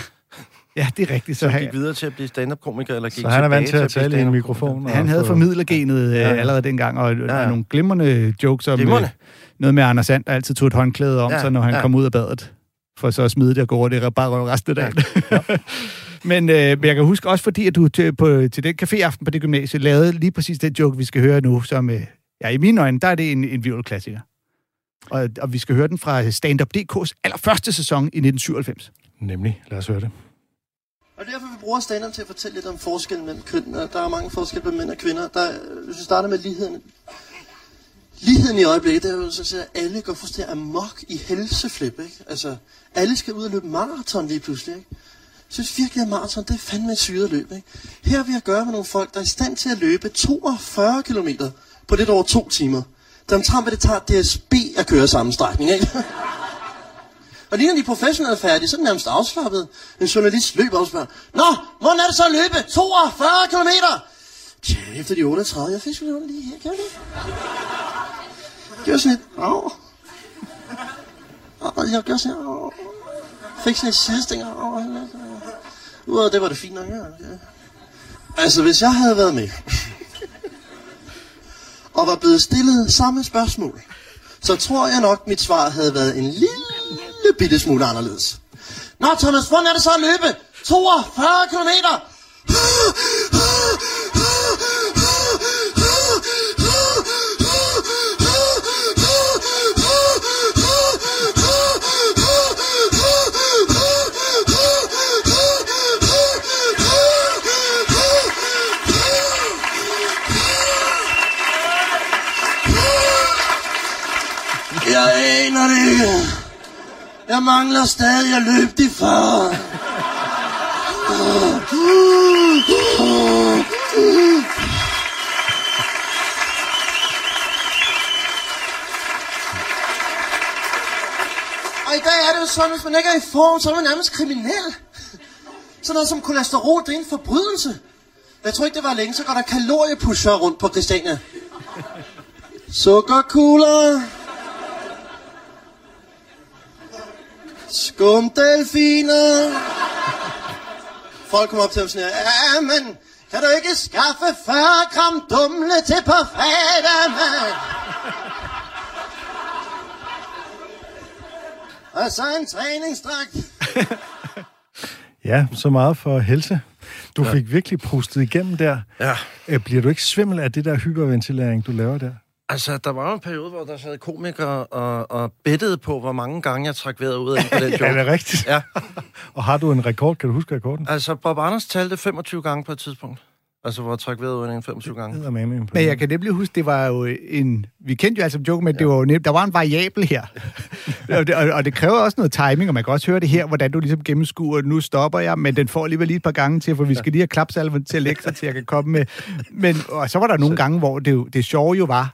ja det er rigtigt. Så Så han, gik videre til at blive stand-up-komiker, eller gik Så han er vant til tilbage at tale i en mikrofon. han havde formidlergenet øh, Ja, ja. allerede dengang, og, ja, Ja, ja. ja. nogle glimrende jokes om Glimrende. Øh, noget med Anders Sand, der altid tog et håndklæde om ja, Ja, sig, når han ja. ja. kom ud af badet. For så at smide det og gå over det og bare røve resten af dagen. Ja. men, øh, men jeg kan huske også, fordi at du til, på, til den caféaften på det gymnasie lavede lige præcis den joke, vi skal høre nu, som øh, ja, i mine øjne, der er det en, en klassiker. Og, og vi skal høre den fra Stand-Up.dk's allerførste sæson i 1997. Nemlig, lad os høre det. Og derfor vi bruger stand til at fortælle lidt om forskellen mellem køn. Der er mange forskelle på mænd og kvinder. Der, er- hvis vi starter med ligheden. Ligheden i øjeblikket, det er jo så at alle går fuldstændig amok i helseflip, ikke? Altså, alle skal ud og løbe maraton lige pludselig, ikke? Jeg synes virkelig, at maraton, det er fandme et syret løb, ikke? Her har vi at gøre med nogle folk, der er i stand til at løbe 42 km på lidt over to timer. Det tager, hvad det tager DSB at køre samme strækning, ikke? Og lige når de er professionelle færdige, så er den nærmest afslappet. En journalist løber og spørger, Nå, hvordan er det så at løbe 42 km? Tja, efter de 38, jeg fik sgu lige her, kan jeg det? Gør sådan et, au. Og jeg gør sådan et, au. Fik sådan et sidestænger, au. Udover det var det fint nok, ja. Altså, hvis jeg havde været med, og var blevet stillet samme spørgsmål, så tror jeg nok, mit svar havde været en lille bitte smule anderledes. Nå, Thomas, hvordan er det så at løbe? 42 kilometer! Jeg mangler stadig at løbe de 40. Og i dag er det jo sådan, hvis man ikke er i form, så er man nærmest kriminel. Sådan noget som kolesterol, det er en forbrydelse. Jeg tror ikke, det var længe, så går der kaloriepusher rundt på Christiania. Sukkerkugler. Skumdelfiner. Folk kommer op til ham siger, ja, men kan du ikke skaffe 40 gram dumle til på fredag, mand? Og så en træningsdragt. Ja, så meget for helse. Du fik virkelig pustet igennem der. Ja. Øh, Bliver du ikke svimmel af det der hyperventilering, du laver der? Altså, der var jo en periode, hvor der sad komikere og, og bettede på, hvor mange gange jeg trak vejret ud af på den joke. Er det rigtigt? Ja. Og har du en rekord? Kan du huske rekorden? Altså, Bob Anders talte 25 gange på et tidspunkt. Altså, hvor jeg trak vejret ud af en 25 gange. Det er med mig. Men jeg kan nemlig huske, det var jo en... Vi kendte jo altså joke, men det var jo nem, der var en variabel her. og, det, og, og, det kræver også noget timing, og man kan også høre det her, hvordan du ligesom gennemskuer, nu stopper jeg, men den får alligevel lige et par gange til, for vi skal lige have klapsalven til at lægge sig til, at jeg kan komme med. Men og så var der nogle gange, hvor det, jo- det sjove jo var,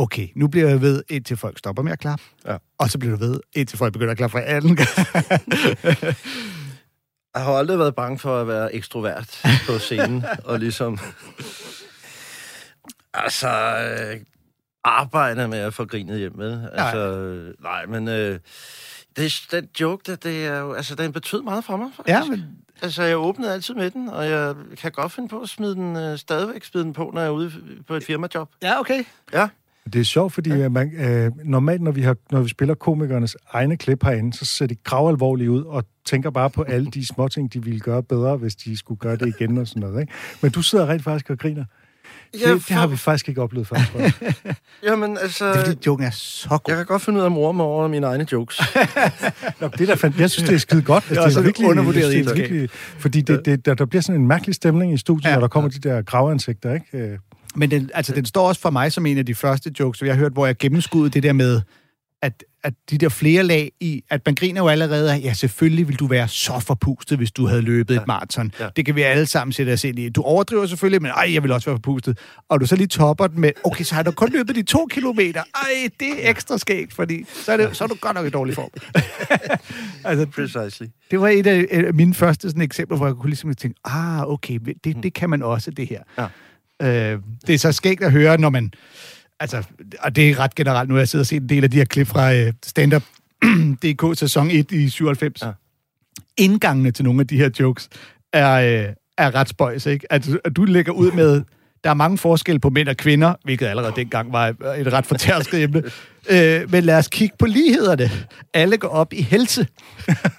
okay, nu bliver jeg ved, indtil folk stopper med at klappe. Ja. Og så bliver du ved, indtil folk begynder at klappe for anden gang. Jeg har aldrig været bange for at være ekstrovert på scenen, og ligesom... Altså, øh, arbejde med at få grinet hjem med. Altså, øh, nej, men øh, det, den joke, der, det er jo, altså, den betød meget for mig, faktisk. ja, men Altså, jeg åbnede altid med den, og jeg kan godt finde på at smide den, øh, stadigvæk smide den på, når jeg er ude på et firmajob. ja, okay. Ja. Det er sjovt, fordi ja. man, øh, normalt, når vi, har, når vi spiller komikernes egne klip herinde, så ser de gravalvorlige ud og tænker bare på alle de små ting, de ville gøre bedre, hvis de skulle gøre det igen og sådan noget. Ikke? Men du sidder rent faktisk og griner. Det, Ja, det har vi faktisk ikke oplevet før, tror jeg. Jamen, altså... Det er fordi, joken er så god. Jeg kan godt finde ud af at morme over mine egne jokes. Nå, det er da fandt, jeg synes, det er skide godt. Altså, Det er også virkelig, et undervurderet det er virkelig, Fordi det, det, der, der bliver sådan en mærkelig stemning i studiet, ja. Når der kommer de der gravansigter, ikke? Men den, altså, den står også for mig som en af de første jokes, jeg har hørt, hvor jeg gennemskudde det der med, at, at de der flere lag i, at man griner jo allerede ja, selvfølgelig vil du være så forpustet, hvis du havde løbet ja. et maraton. Ja. Det kan vi alle sammen sætte os ind i. Du overdriver selvfølgelig, men ej, jeg vil også være forpustet. Og du så lige topper den med, okay, så har du kun løbet de to kilometer. Ej, det er ekstra skægt, fordi så er, det, så er du godt nok i dårlig form. altså, Precisely. det var et af mine første sådan, eksempler, hvor jeg kunne ligesom tænke, ah, okay, det, det kan man også, det her. Ja. Øh, det er så skægt at høre, når man... Altså, og det er ret generelt, nu jeg siddet og set en del af de her klip fra øh, stand-up DK sæson 1 i 97. Ja. Ja. Indgangene til nogle af de her jokes er, øh, er ret spøjs, ikke? At, at du lægger ud med... Der er mange forskelle på mænd og kvinder, hvilket allerede dengang var et ret fortærsket emne. Øh, men lad os kigge på lighederne. Alle går op i helse.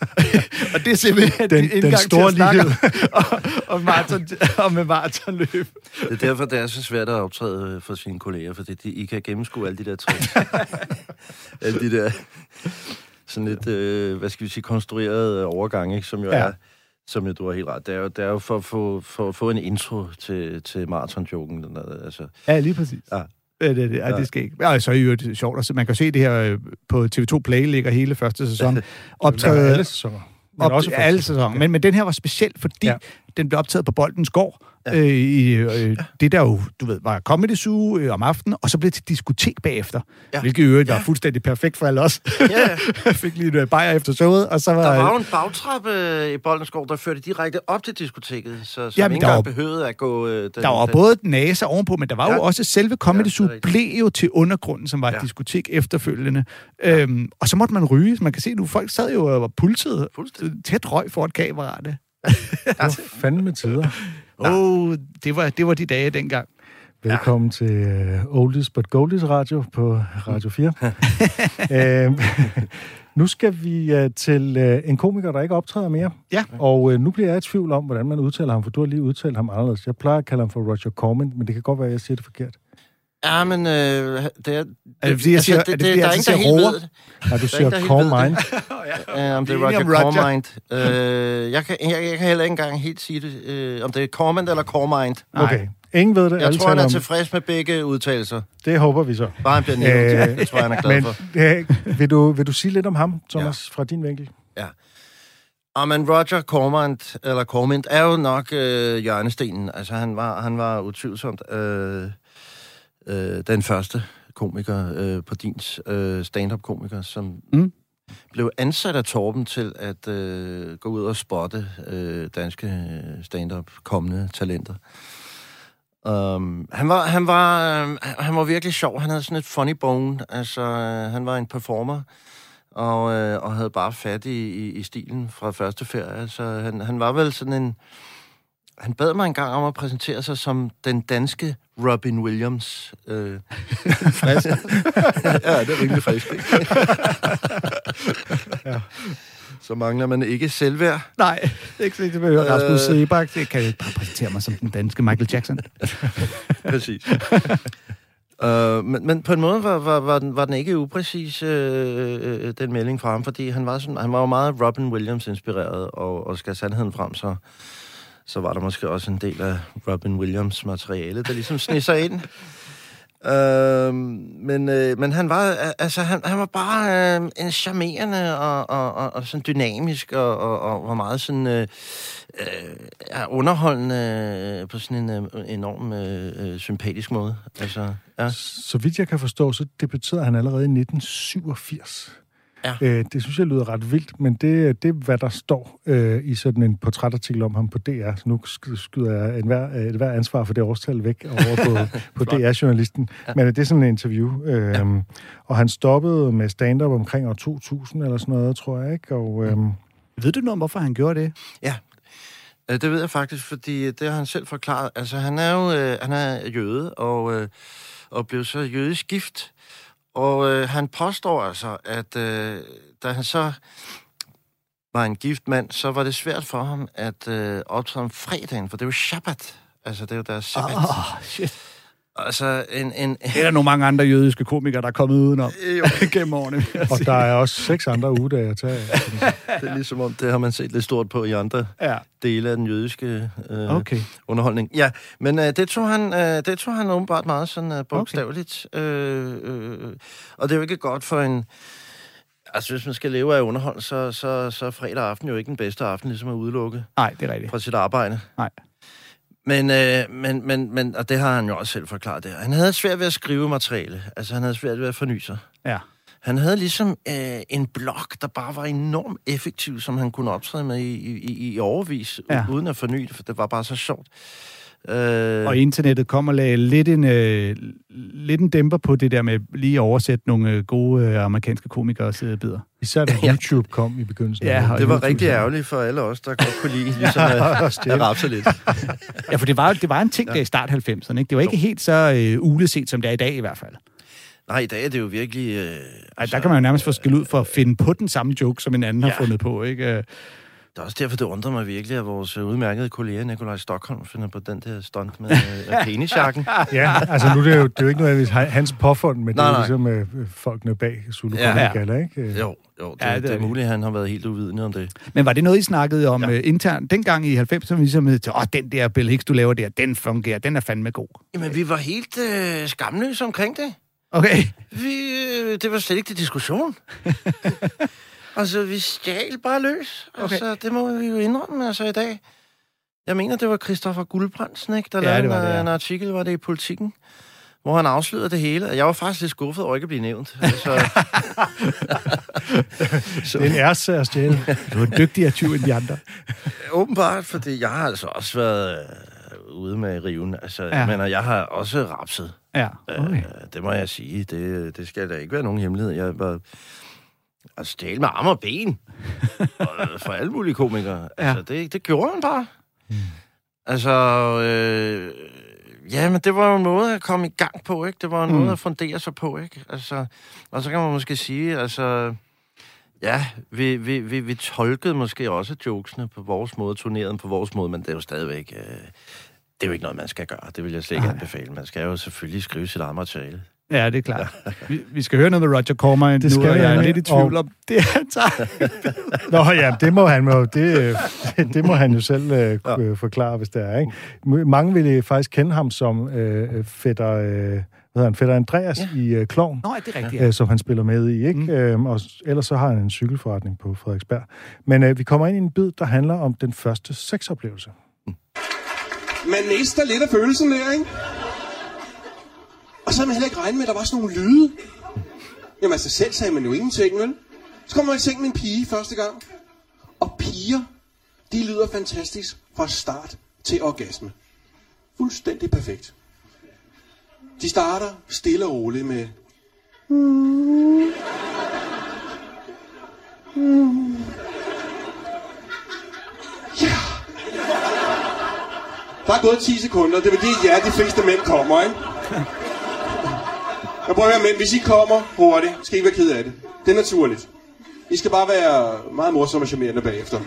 og det er simpelthen Den- din den indgang store til at snakke om, om, maraton, om med maratonløb. Det er derfor, det er så svært at optræde øh, for sine kolleger, fordi de, I kan gennemskue alle de der tricks. alle de der sådan lidt, øh, hvad skal vi sige, konstruerede overgange, ikke, som jo ja. er, som jo, du har helt ret, det er jo, det er jo for, at få, for at få en intro til, til maratonjoken. Den der, altså. Ja, lige præcis. Ja. Ja, det, det, ja, det skal ikke. Ja, så er jo det sjovt. Altså, man kan se det her øh, på TV2 Play, ligger hele første sæson. Optaget, alle sæsoner. Men op, også for- alle sæsoner. Men, men den her var speciel, fordi Ja. ja. den blev optaget på Boldens Gård. Ja. Øh, i, øh, det der jo, du ved, var Comedy Zoo øh, om aftenen, og så blev det til diskotek bagefter. Ja. Ja. Hvilket i øvrigt var fuldstændig perfekt for alle os. Ja, Jeg fik lige en øh, bajer efter showet, og så var... der var jo en bagtrappe i Boldensgård, der førte direkte op til diskoteket, så, så Jamen, ikke engang var- behøvede at gå... Øh, den, Der var den, både NASA ovenpå, men der var ja. Ja. jo også selve Comedy Ja, Zoo rigtigt. blev jo til undergrunden, som var et Ja. diskotek efterfølgende. Øhm, og så måtte man ryge. Man kan se nu, folk sad jo og var pulset tæt røg for et kameraet. Det var fandme tider. Åh, oh, det, var, det var de dage dengang. Velkommen ja. til uh, Oldies but Goldies Radio på Radio 4. uh, nu skal vi uh, til uh, en komiker, der ikke optræder mere. Ja. Og uh, nu bliver jeg i tvivl om, hvordan man udtaler ham, for du har lige udtalt ham anderledes. Jeg plejer at kalde ham for Roger Corman, men det kan godt være, at jeg siger det forkert. Ja, men øh, det er... Er det, fordi jeg siger, er det, fordi, der er ingen, der helt roer? ved det. Nej, du er siger der Cormine. Øh, om det er er Roger Roger. Cormind. Øh, jeg, kan, jeg, jeg kan heller ikke engang helt sige det, øh, om det er Cormind eller Cormind. Okay. Ingen ved det. Jeg alle tror, han er om- tilfreds med begge udtalelser. Det håber vi så. Bare han bliver nævnt. Øh, det tror jeg, han er glad Men for. øh, vil, du, vil du sige lidt om ham, Thomas, ja. fra din vinkel? Og men Roger Cormind, eller Cormind, er jo nok øh, hjørnestenen. Altså, han var, han var utvivlsomt øh, øh, den første komiker øh, på din øh, stand-up-komiker, som Mm. blev ansat af Torben til at øh, gå ud og spotte øh, danske øh, stand-up kommende talenter. Um, han, var, han, var, øh, han var virkelig sjov. Han havde sådan et funny bone. Altså, øh, han var en performer. og, øh, og havde bare fat i, i, i stilen fra første ferie. Så han, han var vel sådan en... Han bad mig en gang om at præsentere sig som den danske Robin Williams. Øh, frisk. ja, det er rimelig frisk, ja. Så mangler man ikke selvværd. Nej, det ikke sikkert, at høre Rasmus Sebak. Det kan jeg bare præsentere mig som den danske Michael Jackson. Præcis. Uh, men, men på en måde var, var, var, den, var den ikke upræcis, øh, øh, den melding fra ham, fordi han var, sådan, han var jo meget Robin Williams-inspireret, og, og skal sandheden frem, så, så var der måske også en del af Robin Williams-materiale, der ligesom sneg sig ind. Uh, men, øh, men han var altså han, han var bare øh, en charmerende og, og, og, og sådan dynamisk og, og, og var meget sådan øh, øh, underholdende på sådan en øh, enorm øh, øh, sympatisk måde. Altså, ja. Så vidt jeg kan forstå, så debuterede han allerede i 1987. Ja. Øh, det synes jeg lyder ret vildt, men det, det er, hvad der står øh, i sådan en portrætartikel om ham på DR. Så nu skyder jeg en hver, et hver ansvar for det årstal væk over på, på DR-journalisten. Ja. Men det er sådan en interview. Øh, ja. Og han stoppede med stand-up omkring år 2000 eller sådan noget, tror jeg. ikke. Og, øh, Ved du noget om, hvorfor han gjorde det? Ja, øh, det ved jeg faktisk, fordi det har han selv forklaret. Altså, han er jo øh, han er jøde, og, øh, og blev så jødisk gift. Og øh, han påstår altså, at øh, da han så var en gift mand, så var det svært for ham at øh, optræde om fredagen, for det var Shabbat. Altså, det er jo deres sabbat. Oh, ah, shit. Altså, en, en, det er der nogle mange andre jødiske komikere, der er kommet udenom jo. gennem årene. Og der er også seks andre ugedage at tage. det er ligesom om, det har man set lidt stort på i andre ja. dele af den jødiske øh, okay. underholdning. Ja, men øh, det, tog han, øh, det tog han åbenbart meget sådan øh, bogstaveligt. Okay. Øh, øh, og det er jo ikke godt for en... Altså, hvis man skal leve af underhold, så, så, så er fredag aften jo ikke den bedste aften, ligesom at udelukke Nej, det er rigtigt. fra sit arbejde. Nej. Men, øh, men, men, men, og det har han jo også selv forklaret der. Han havde svært ved at skrive materiale. Altså, han havde svært ved at forny sig. Ja. Han havde ligesom øh, en blog, der bare var enormt effektiv, som han kunne optræde med i, i, i overvis, ja. uden at forny det, for det var bare så sjovt. Øh... Og internettet kom og lagde lidt en, øh, lidt en dæmper på det der med lige at oversætte nogle øh, gode øh, amerikanske komikere og bidder. Især da YouTube kom i begyndelsen. Ja, det var rigtig ærgerligt for alle os, der godt kunne lide ligesom ja, at, at rapse lidt. ja, for det var, det var en ting, der i start 90'erne. Ikke? Det var ikke helt så øh, uleset, som det er i dag i hvert fald. Nej, i dag er det jo virkelig... Øh, Ej, altså, der kan man jo nærmest få skæld ud for at finde på den samme joke, som en anden ja. har fundet på, ikke? Det er også derfor, det undrer mig virkelig, at vores udmærkede kollega Nikolaj Stockholm finder på den der stunt med øh, penisjakken. ja, altså nu det er jo, det er jo ikke noget, hans påfund, men nej, det er jo ligesom øh, folkene bag Zulu ja, ja. Gala, ikke? Jo, jo det, ja, det, det er muligt, at han har været helt uvidende om det. Men var det noget, I snakkede om ja. uh, internt dengang i 90'erne, ligesom, åh, oh, den der Bill Hicks, du laver der, den fungerer, den er fandme god? Jamen, vi var helt øh, skamløse omkring det. Okay. Vi, øh, det var slet ikke til diskussion. Altså, vi stjal bare løs. Okay. Altså, det må vi jo indrømme altså i dag. Jeg mener, det var Christoffer Guldbrandsen, ikke, der ja, lavede en, ja. en artikel, var det i Politikken, hvor han afslørede det hele. Jeg var faktisk lidt skuffet over ikke at blive nævnt. Altså. så... Det er en ærse at stjæle. Du er dygtigere tyv end de andre. Åbenbart, fordi jeg har altså også været øh, ude med riven. Altså, ja. men jeg har også rapset. Ja, okay. øh, det må jeg sige. Det, det skal da ikke være nogen hemmelighed. Jeg var at stjæle med arme og ben. og, for alle mulige komikere. Ja. Altså, det, det gjorde man bare. Mm. Altså, øh, ja, men det var jo en måde at komme i gang på, ikke? Det var en mm. måde at fundere sig på, ikke? Altså, og så kan man måske sige, altså... Ja, vi, vi, vi, vi tolkede måske også jokesene på vores måde, turnerede på vores måde, men det er jo stadigvæk... Øh, det er jo ikke noget, man skal gøre. Det vil jeg slet ikke anbefale. Man skal jo selvfølgelig skrive sit eget materiale. Ja, det er klart. Vi, vi skal høre noget med Roger Corman det skal nu, og jeg er lidt i tvivl om det, han tager. Nå ja, det må han, jo, det, det må han jo selv uh, ja. forklare, hvis det er. Ikke? Mange vil faktisk kende ham som uh, fætter... Uh, hvad han, Fætter Andreas ja. i uh, Klovn, Nå, er det rigtigt, ja. uh, som han spiller med i. Ikke? Mm. Øhm, og ellers så har han en cykelforretning på Frederiksberg. Men uh, vi kommer ind i en bid, der handler om den første sexoplevelse. Mm. Man mister lidt af følelsen der, ikke? Og så havde man heller ikke regnet med, at der var sådan nogle lyde. Jamen altså, selv sagde man jo ingenting, vel? Så kommer man i seng med en pige første gang. Og piger, de lyder fantastisk fra start til orgasme. Fuldstændig perfekt. De starter stille og roligt med... Ja. Der er gået 10 sekunder. Det er det, ja, de fleste mænd kommer, ikke? Men prøv at høre, men hvis I kommer hurtigt, skal I ikke være ked af det. Det er naturligt. I skal bare være meget morsomme og charmerende bagefter.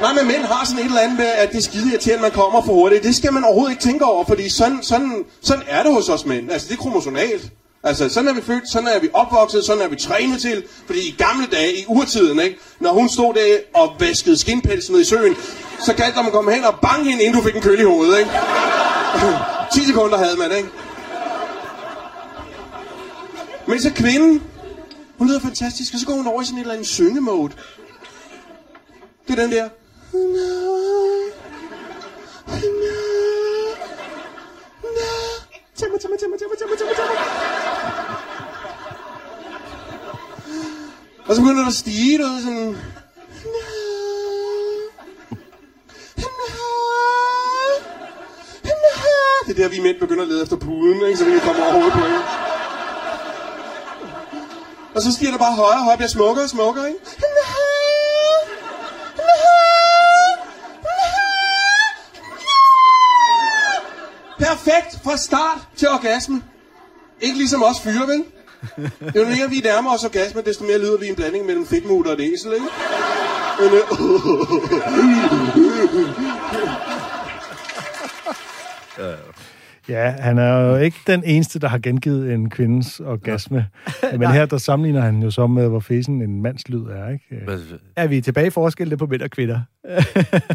Nej, men mænd har sådan et eller andet med, at det er skide irriterende, at man kommer for hurtigt. Det skal man overhovedet ikke tænke over, fordi sådan, sådan, sådan er det hos os mænd. Altså, det er kromosonalt. Altså, sådan er vi født, sådan er vi opvokset, sådan er vi trænet til. Fordi i gamle dage, i urtiden, ikke, når hun stod der og vaskede skinpelsen ned i søen, så galt der man kom komme hen og bange hende, inden du fik en køl i hovedet, ikke? 10 sekunder havde man, ikke? Men så kvinden, hun lyder fantastisk, og så går hun over i sådan et eller andet syngemode. Det er den der. Tag mig, tag mig, tag mig, tag mig, tag mig, tag mig, tag mig. Og så begynder der at stige, du ved, sådan... Det er der, vi mænd begynder at lede efter puden, ikke? så vi kan komme overhovedet på Ikke? Og så stiger det bare højere og højere, bliver smukkere og smukkere, ikke? Perfekt fra start til orgasme. Ikke ligesom os fyre, vel? Jo mere vi nærmer os orgasme, desto mere lyder vi en blanding mellem fedtmutter og et æsel, ikke? Men, øh, Ja, han er jo ikke den eneste, der har gengivet en kvindes orgasme. Men her, der sammenligner han jo så med, hvor fesen en mands lyd er, ikke? Er vi tilbage i forskelle på mænd og kvinder? Jeg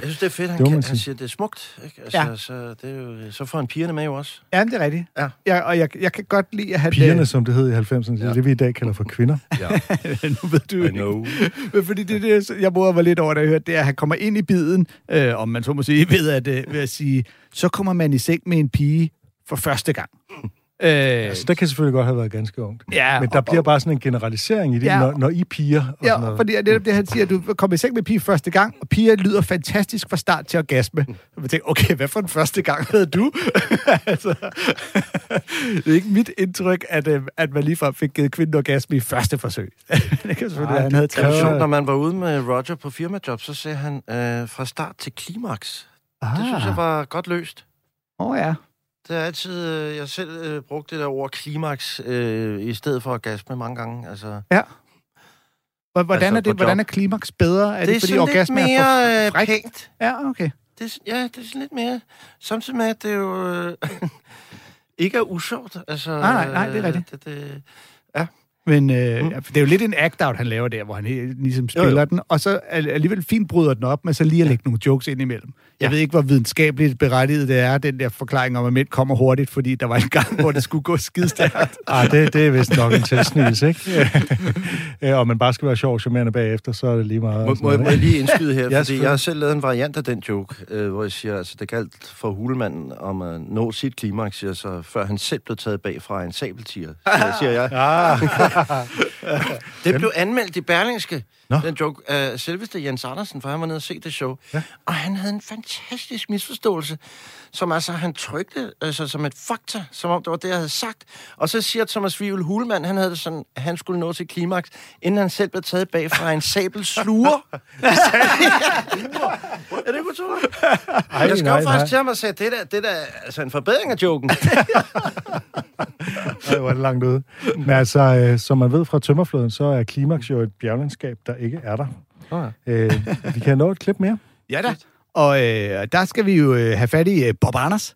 synes, det er fedt, han, Det kan, han sige. siger, det er smukt. Ikke? Altså, Ja. ja. så, det er jo, så får han pigerne med jo også. Ja, det er rigtigt. Ja. ja og jeg, jeg kan godt lide at have Pigerne, som det hed i 90'erne, det er det, vi i dag kalder for kvinder. Ja. nu ved du I ikke. know. Men fordi det, det, jeg morede mig lidt over, da jeg hørte det, er, at han kommer ind i biden, øh, om man så må sige, ved at, øh, ved at sige, så kommer man i seng med en pige for første gang. Øh, Altså, det kan selvfølgelig godt have været ganske ungt. Ja, Men der og- bliver bare sådan en generalisering i det, Ja. når, når I piger og sådan Ja, noget. fordi det er netop det, han siger, at du kommer i seng med pige første gang, og piger lyder fantastisk fra start til orgasme. Så jeg tænker, okay, hvad for den første gang havde du? altså, det er ikke mit indtryk, at, øh, at man ligefrem fik givet kvinden orgasme i første forsøg. det kan selvfølgelig være, han havde taget. sjovt, når man var ude med Roger på firmajob, så sagde han øh, fra start til klimaks. Ah. Det synes jeg var godt løst. Åh oh, ja. Det er altid, øh, jeg selv øh, brugt det der ord klimaks øh, i stedet for orgasme mange gange. Altså, Hvor- Hvordan, Altså, er det, hvordan er klimaks bedre? Er det, det, er fordi orgasme lidt er for mere øh, frækt? pænt. Ja, okay. Det, er- ja, det er sådan lidt mere... Samtidig med, at det jo øh, ikke er usjovt. Altså, Nej, nej, nej, det er øh, rigtigt. Det, det, Men øh, mm. det er jo lidt en act-out, han laver der, hvor han ligesom spiller jo, Jo, den, og så al- alligevel fint bryder den op, men så lige at lægge nogle jokes ind imellem. Jeg Ja. ved ikke, hvor videnskabeligt berettiget det er, den der forklaring om, at mænd kommer hurtigt, fordi der var en gang, hvor det skulle gå skidestærkt. Ah, det, det er vist nok en tilsnigelse, ikke? Øh, og man bare skal være sjov og charmerende bagefter, så er det lige meget. Må, må, jeg- må jeg lige indskyde her, Ja, ja, fordi jeg har selv lavet en variant af den joke, øh, hvor jeg siger, altså det galt for hulemanden om at nå sit klimaks, siger så, før han selv blev taget bag fra en sabeltiger, siger, siger jeg. Ah, Det blev anmeldt i Berlingske, Nå. den joke af selveste Jens Andersen, for han var nede og se det show. Ja. Og han havde en fantastisk misforståelse, som altså han trykte altså, som et fakta, som om det var det, jeg havde sagt. Og så siger Thomas Wivel Hulemand, han havde det sådan, at han skulle nå til klimaks, inden han selv blev taget bag fra en sabelsluger. er det ikke utroligt? Jeg skrev nej, faktisk nej. til ham og sagde, det der, det der er altså en forbedring af joken. Ej, hvor er det langt ude. Men altså, øh, som man ved fra tømmerfloden, så er klimaks jo et bjerglandskab, der ikke er der. Oh, Øh, vi kan nå et klip mere. ja da. Og øh, der skal vi jo øh, have fat i øh, Bob Anders.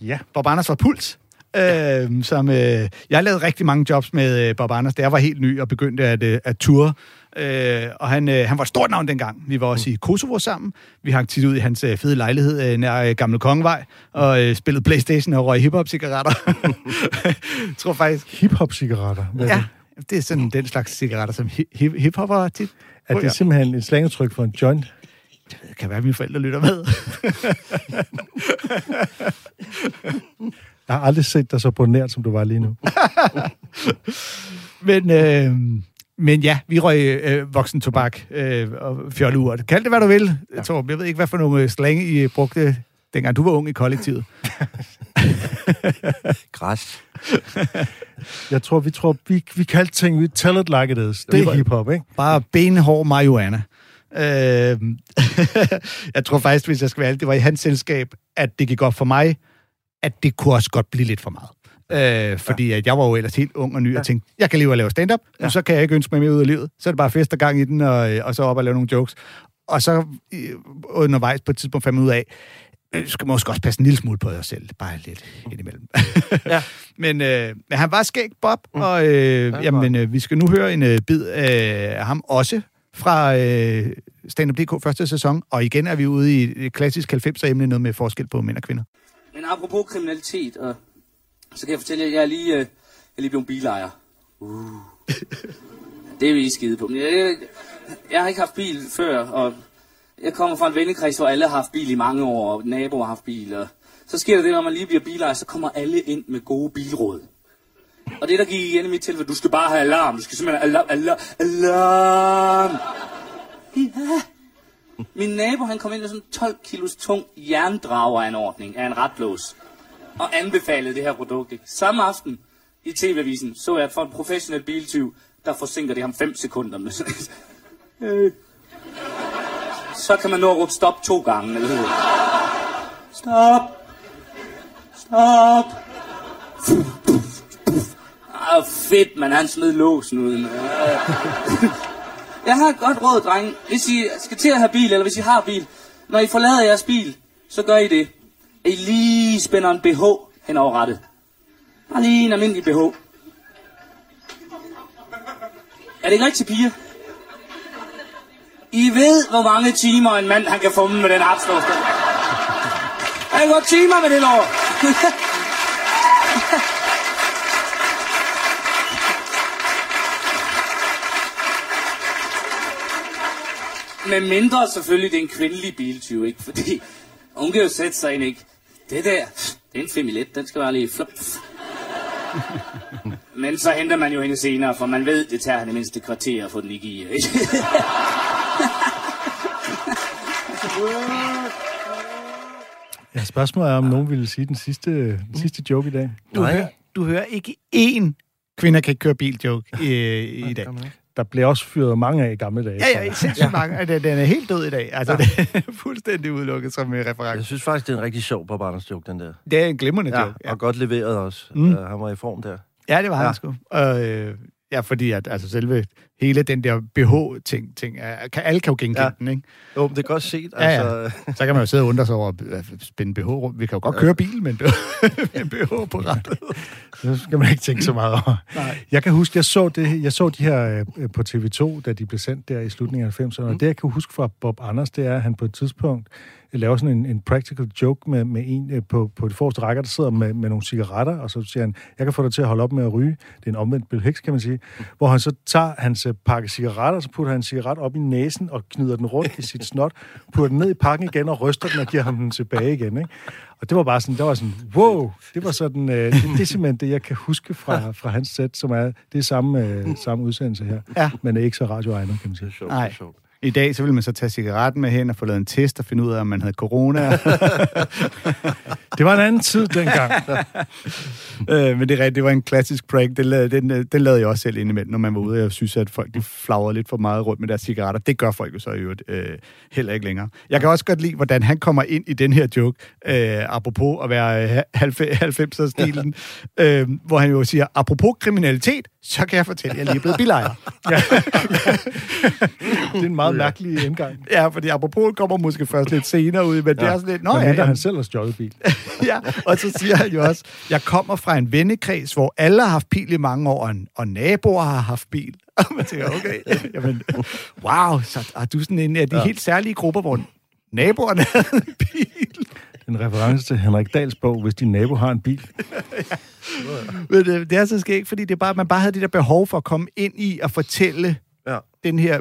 Ja. Bob Anders fra Puls. Øh, som, øh, jeg lavede rigtig mange jobs med øh, Bob Anders, da jeg var helt ny og begyndte at, øh, at ture. Øh, og han, øh, han var et stort navn dengang. Vi var også i Kosovo sammen. Vi hang tit ud i hans øh, fede lejlighed øh, nær øh, Gamle Kongevej og øh, spillede Playstation og røg hiphop-cigaretter. jeg tror faktisk... Hip-hop-cigaretter. Er Ja, det? er sådan den slags cigaretter, som hi- hi- hiphopper tit... Er det simpelthen et slangudtryk for en joint? Det kan være, at mine forældre lytter med. Jeg har aldrig set dig så bonært, som du var lige nu. Men, øh, men ja, vi røg øh, voksen tobak øh, og fjolleurt. Kald det, hvad du vil. Jeg, tror, jeg ved ikke, hvad for nogle øh, slange I brugte, dengang du var ung i kollektivet. Græs. Jeg tror, vi tror, vi, vi kaldte ting, vi tell it like it is. Det er hiphop, ikke? Bare benhård marihuana. Øh, jeg tror faktisk, hvis jeg skal være ærlig, det var i hans selskab, at det gik op for mig, at det kunne også godt blive lidt for meget. Øh, fordi ja. at jeg var jo ellers helt ung og ny, ja. og tænkte, jeg kan leve at lave stand-up, ja. så kan jeg ikke ønske mig mere ud af livet. Så er det bare fest og gang i den, og, og så op og lave nogle jokes. Og så øh, undervejs på et tidspunkt fandt man ud af, øh, skal måske også passe en lille smule på dig selv. Bare lidt indimellem. ja. men, øh, men han var skæg, Bob, mm. og øh, ja, jamen, øh, vi skal nu høre en øh, bid af ham også fra øh, Stand Up DK første sæson. Og igen er vi ude i et klassisk 90'er emne, noget med forskel på mænd og kvinder. Men apropos kriminalitet, og så kan jeg fortælle jer, at jeg er lige, øh, jeg er lige blevet bilejer. Uh. det er vi lige skide på. Jeg, jeg, jeg har ikke haft bil før, og jeg kommer fra en vennekreds, hvor alle har haft bil i mange år, og naboer har haft bil. Og så sker der det, når man lige bliver bilejer, så kommer alle ind med gode bilråd. Og det, der gik igen i mit tilfælde, du skal bare have alarm. Du skal simpelthen have alarm. Alarm! Ja. Min nabo, han kom ind med sådan 12 kilos tung jerndrageranordning af en retlås. Og anbefalede det her produkt. Ikke? Samme aften i TV-avisen så jeg, at for en professionel biltyv, der forsinker det ham 5 sekunder. Med øh. Så kan man nå at råbe stop to gange. Eller hvad? Stop! Stop! Ah, fedt, man. Han smed låsen ud. Jeg har et godt råd, drenge. Hvis I skal til at have bil, eller hvis I har bil, når I forlader jeres bil, så gør I det. I lige spænder en BH hen over rettet. Bare lige en almindelig BH. Er det ikke rigtigt, piger? I ved, hvor mange timer en mand han kan få med den opslås. Han det timer med det lov? Med mindre selvfølgelig, det er en kvindelig biltyv, ikke? Fordi hun kan jo sætte sig ind, ikke? Det der, det er en femilet, den skal være lige flop. Men så henter man jo hende senere, for man ved, det tager hende mindst et kvarter at få den i gear, ikke? Ja, spørgsmålet er, om nogen ville sige den sidste, den sidste joke i dag. Du, hører, du hører ikke én kvinder kan ikke køre bil joke i, i dag. Der blev også fyret mange af i gamle dage. Ja, ja, sindssygt mange. Den, den er helt død i dag. Altså, ja. det er fuldstændig udelukket som en reference. Jeg synes faktisk, det er en rigtig sjov Anders joke, den der. Det er en glimrende Ja, joke. Ja. og godt leveret også. Mm. Uh, han var i form der. Ja, det var ja. Ja. han sgu. Og, øh, ja, fordi at, altså, selve hele den der BH-ting, ting, er, kan, alle kan jo genkende ja. den, ikke? Jo, men det er godt set. Ja, Altså, ja. Så kan man jo sidde og undre sig over at spænde BH rundt. Vi kan jo godt køre bil, men en BH på rettet. Det skal man ikke tænke så meget over. Nej. Jeg kan huske, jeg så, det, jeg så de her øh, på TV2, da de blev sendt der i slutningen af 90'erne. Mm. Og det, jeg kan huske fra Bob Anders, det er, at han på et tidspunkt laver sådan en, en practical joke med, med en øh, på, på de forreste rækker, der sidder med, med nogle cigaretter, og så siger han, jeg kan få dig til at holde op med at ryge. Det er en omvendt Bill Hicks, kan man sige. Hvor han så tager hans øh, pakke cigaretter, så putter han en cigaret op i næsen og knyder den rundt i sit snot, putter den ned i pakken igen og ryster den og giver ham den tilbage igen. Ikke? Og det var bare sådan, det var sådan, wow, det var sådan, øh, det, det er simpelthen det, jeg kan huske fra, fra hans sæt, som er, det er samme, øh, samme udsendelse her, Ja. men er ikke så radioegnet, kan man sige. sjovt, Nej. I dag, så vil man så tage cigaretten med hen og få lavet en test og finde ud af, om man havde corona. Det var en anden tid dengang. øh, men det er rigtigt, det var en klassisk prank. Den, den, øh, den lavede jeg også selv indimellem, når man var ude og synes, at folk de flagrede lidt for meget rundt med deres cigaretter. Det gør folk jo så i øvrigt øh, heller ikke længere. Jeg kan også godt lide, hvordan han kommer ind i den her joke, øh, apropos at være øh, 90'er-stilen, øh, hvor han jo siger, apropos kriminalitet, så kan jeg fortælle, at jeg lige er blevet bilejer. Det er en meget mærkelig indgang. Ja, fordi apropos kommer måske først lidt senere ud, men ja. det er sådan lidt, nå Nå, ja, ja, ja, han selv har stjålet bil. ja, og så siger han jo også, jeg kommer fra en vennekreds, hvor alle har haft bil i mange år, og, og naboer har haft bil. Og man tænker, okay, jamen, wow, så er du sådan en af de ja. helt særlige grupper, hvor naboerne havde en bil. En reference til Henrik Dahls bog, hvis din nabo har en bil. Men det, det er så skægt, fordi det er bare, man bare havde det der behov for at komme ind i og fortælle Ja. den her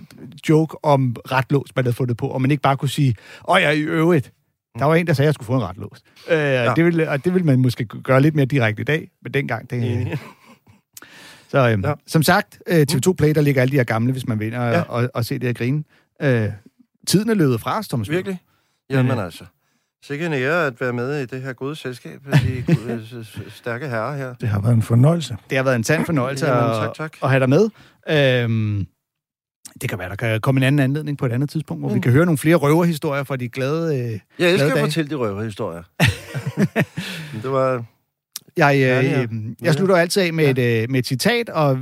joke om retlås, man havde fundet på, og man ikke bare kunne sige, åh ja, i øvrigt, der var en, der sagde, at jeg skulle få en retlås. Øh, ja. det ville, og det vil man måske gøre lidt mere direkte i dag, men dengang, det... Så øhm, ja. Som sagt, øh, TV2 Play, der ligger alle de her gamle, hvis man vinder ja. Og, og se det her grine. Øh, tiden er løbet fra os, Thomas. Virkelig? Jamen altså. Sikke en ære at være med i det her gode selskab de gode, s- stærke herrer her. Det har været en fornøjelse. Det har været en sand fornøjelse Jamen, at, tak, tak. at have dig med. Øhm, det kan være, der kan komme en anden anledning på et andet tidspunkt, hvor vi Mm. kan høre nogle flere røverhistorier fra de glade, øh, Jeg glade elsker at dage. fortælle de røverhistorier. Det var... Jeg, øh, Ja, ja. jeg slutter altid af med, Ja. et, øh, med et citat, og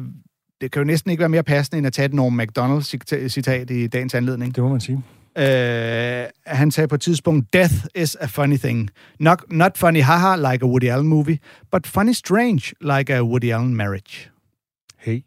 det kan jo næsten ikke være mere passende, end at tage et Norm MacDonald-citat i dagens anledning. Det må man sige. Øh, han sagde på et tidspunkt, Death is a funny thing. Not, not funny haha like a Woody Allen movie, but funny strange like a Woody Allen marriage. Hey.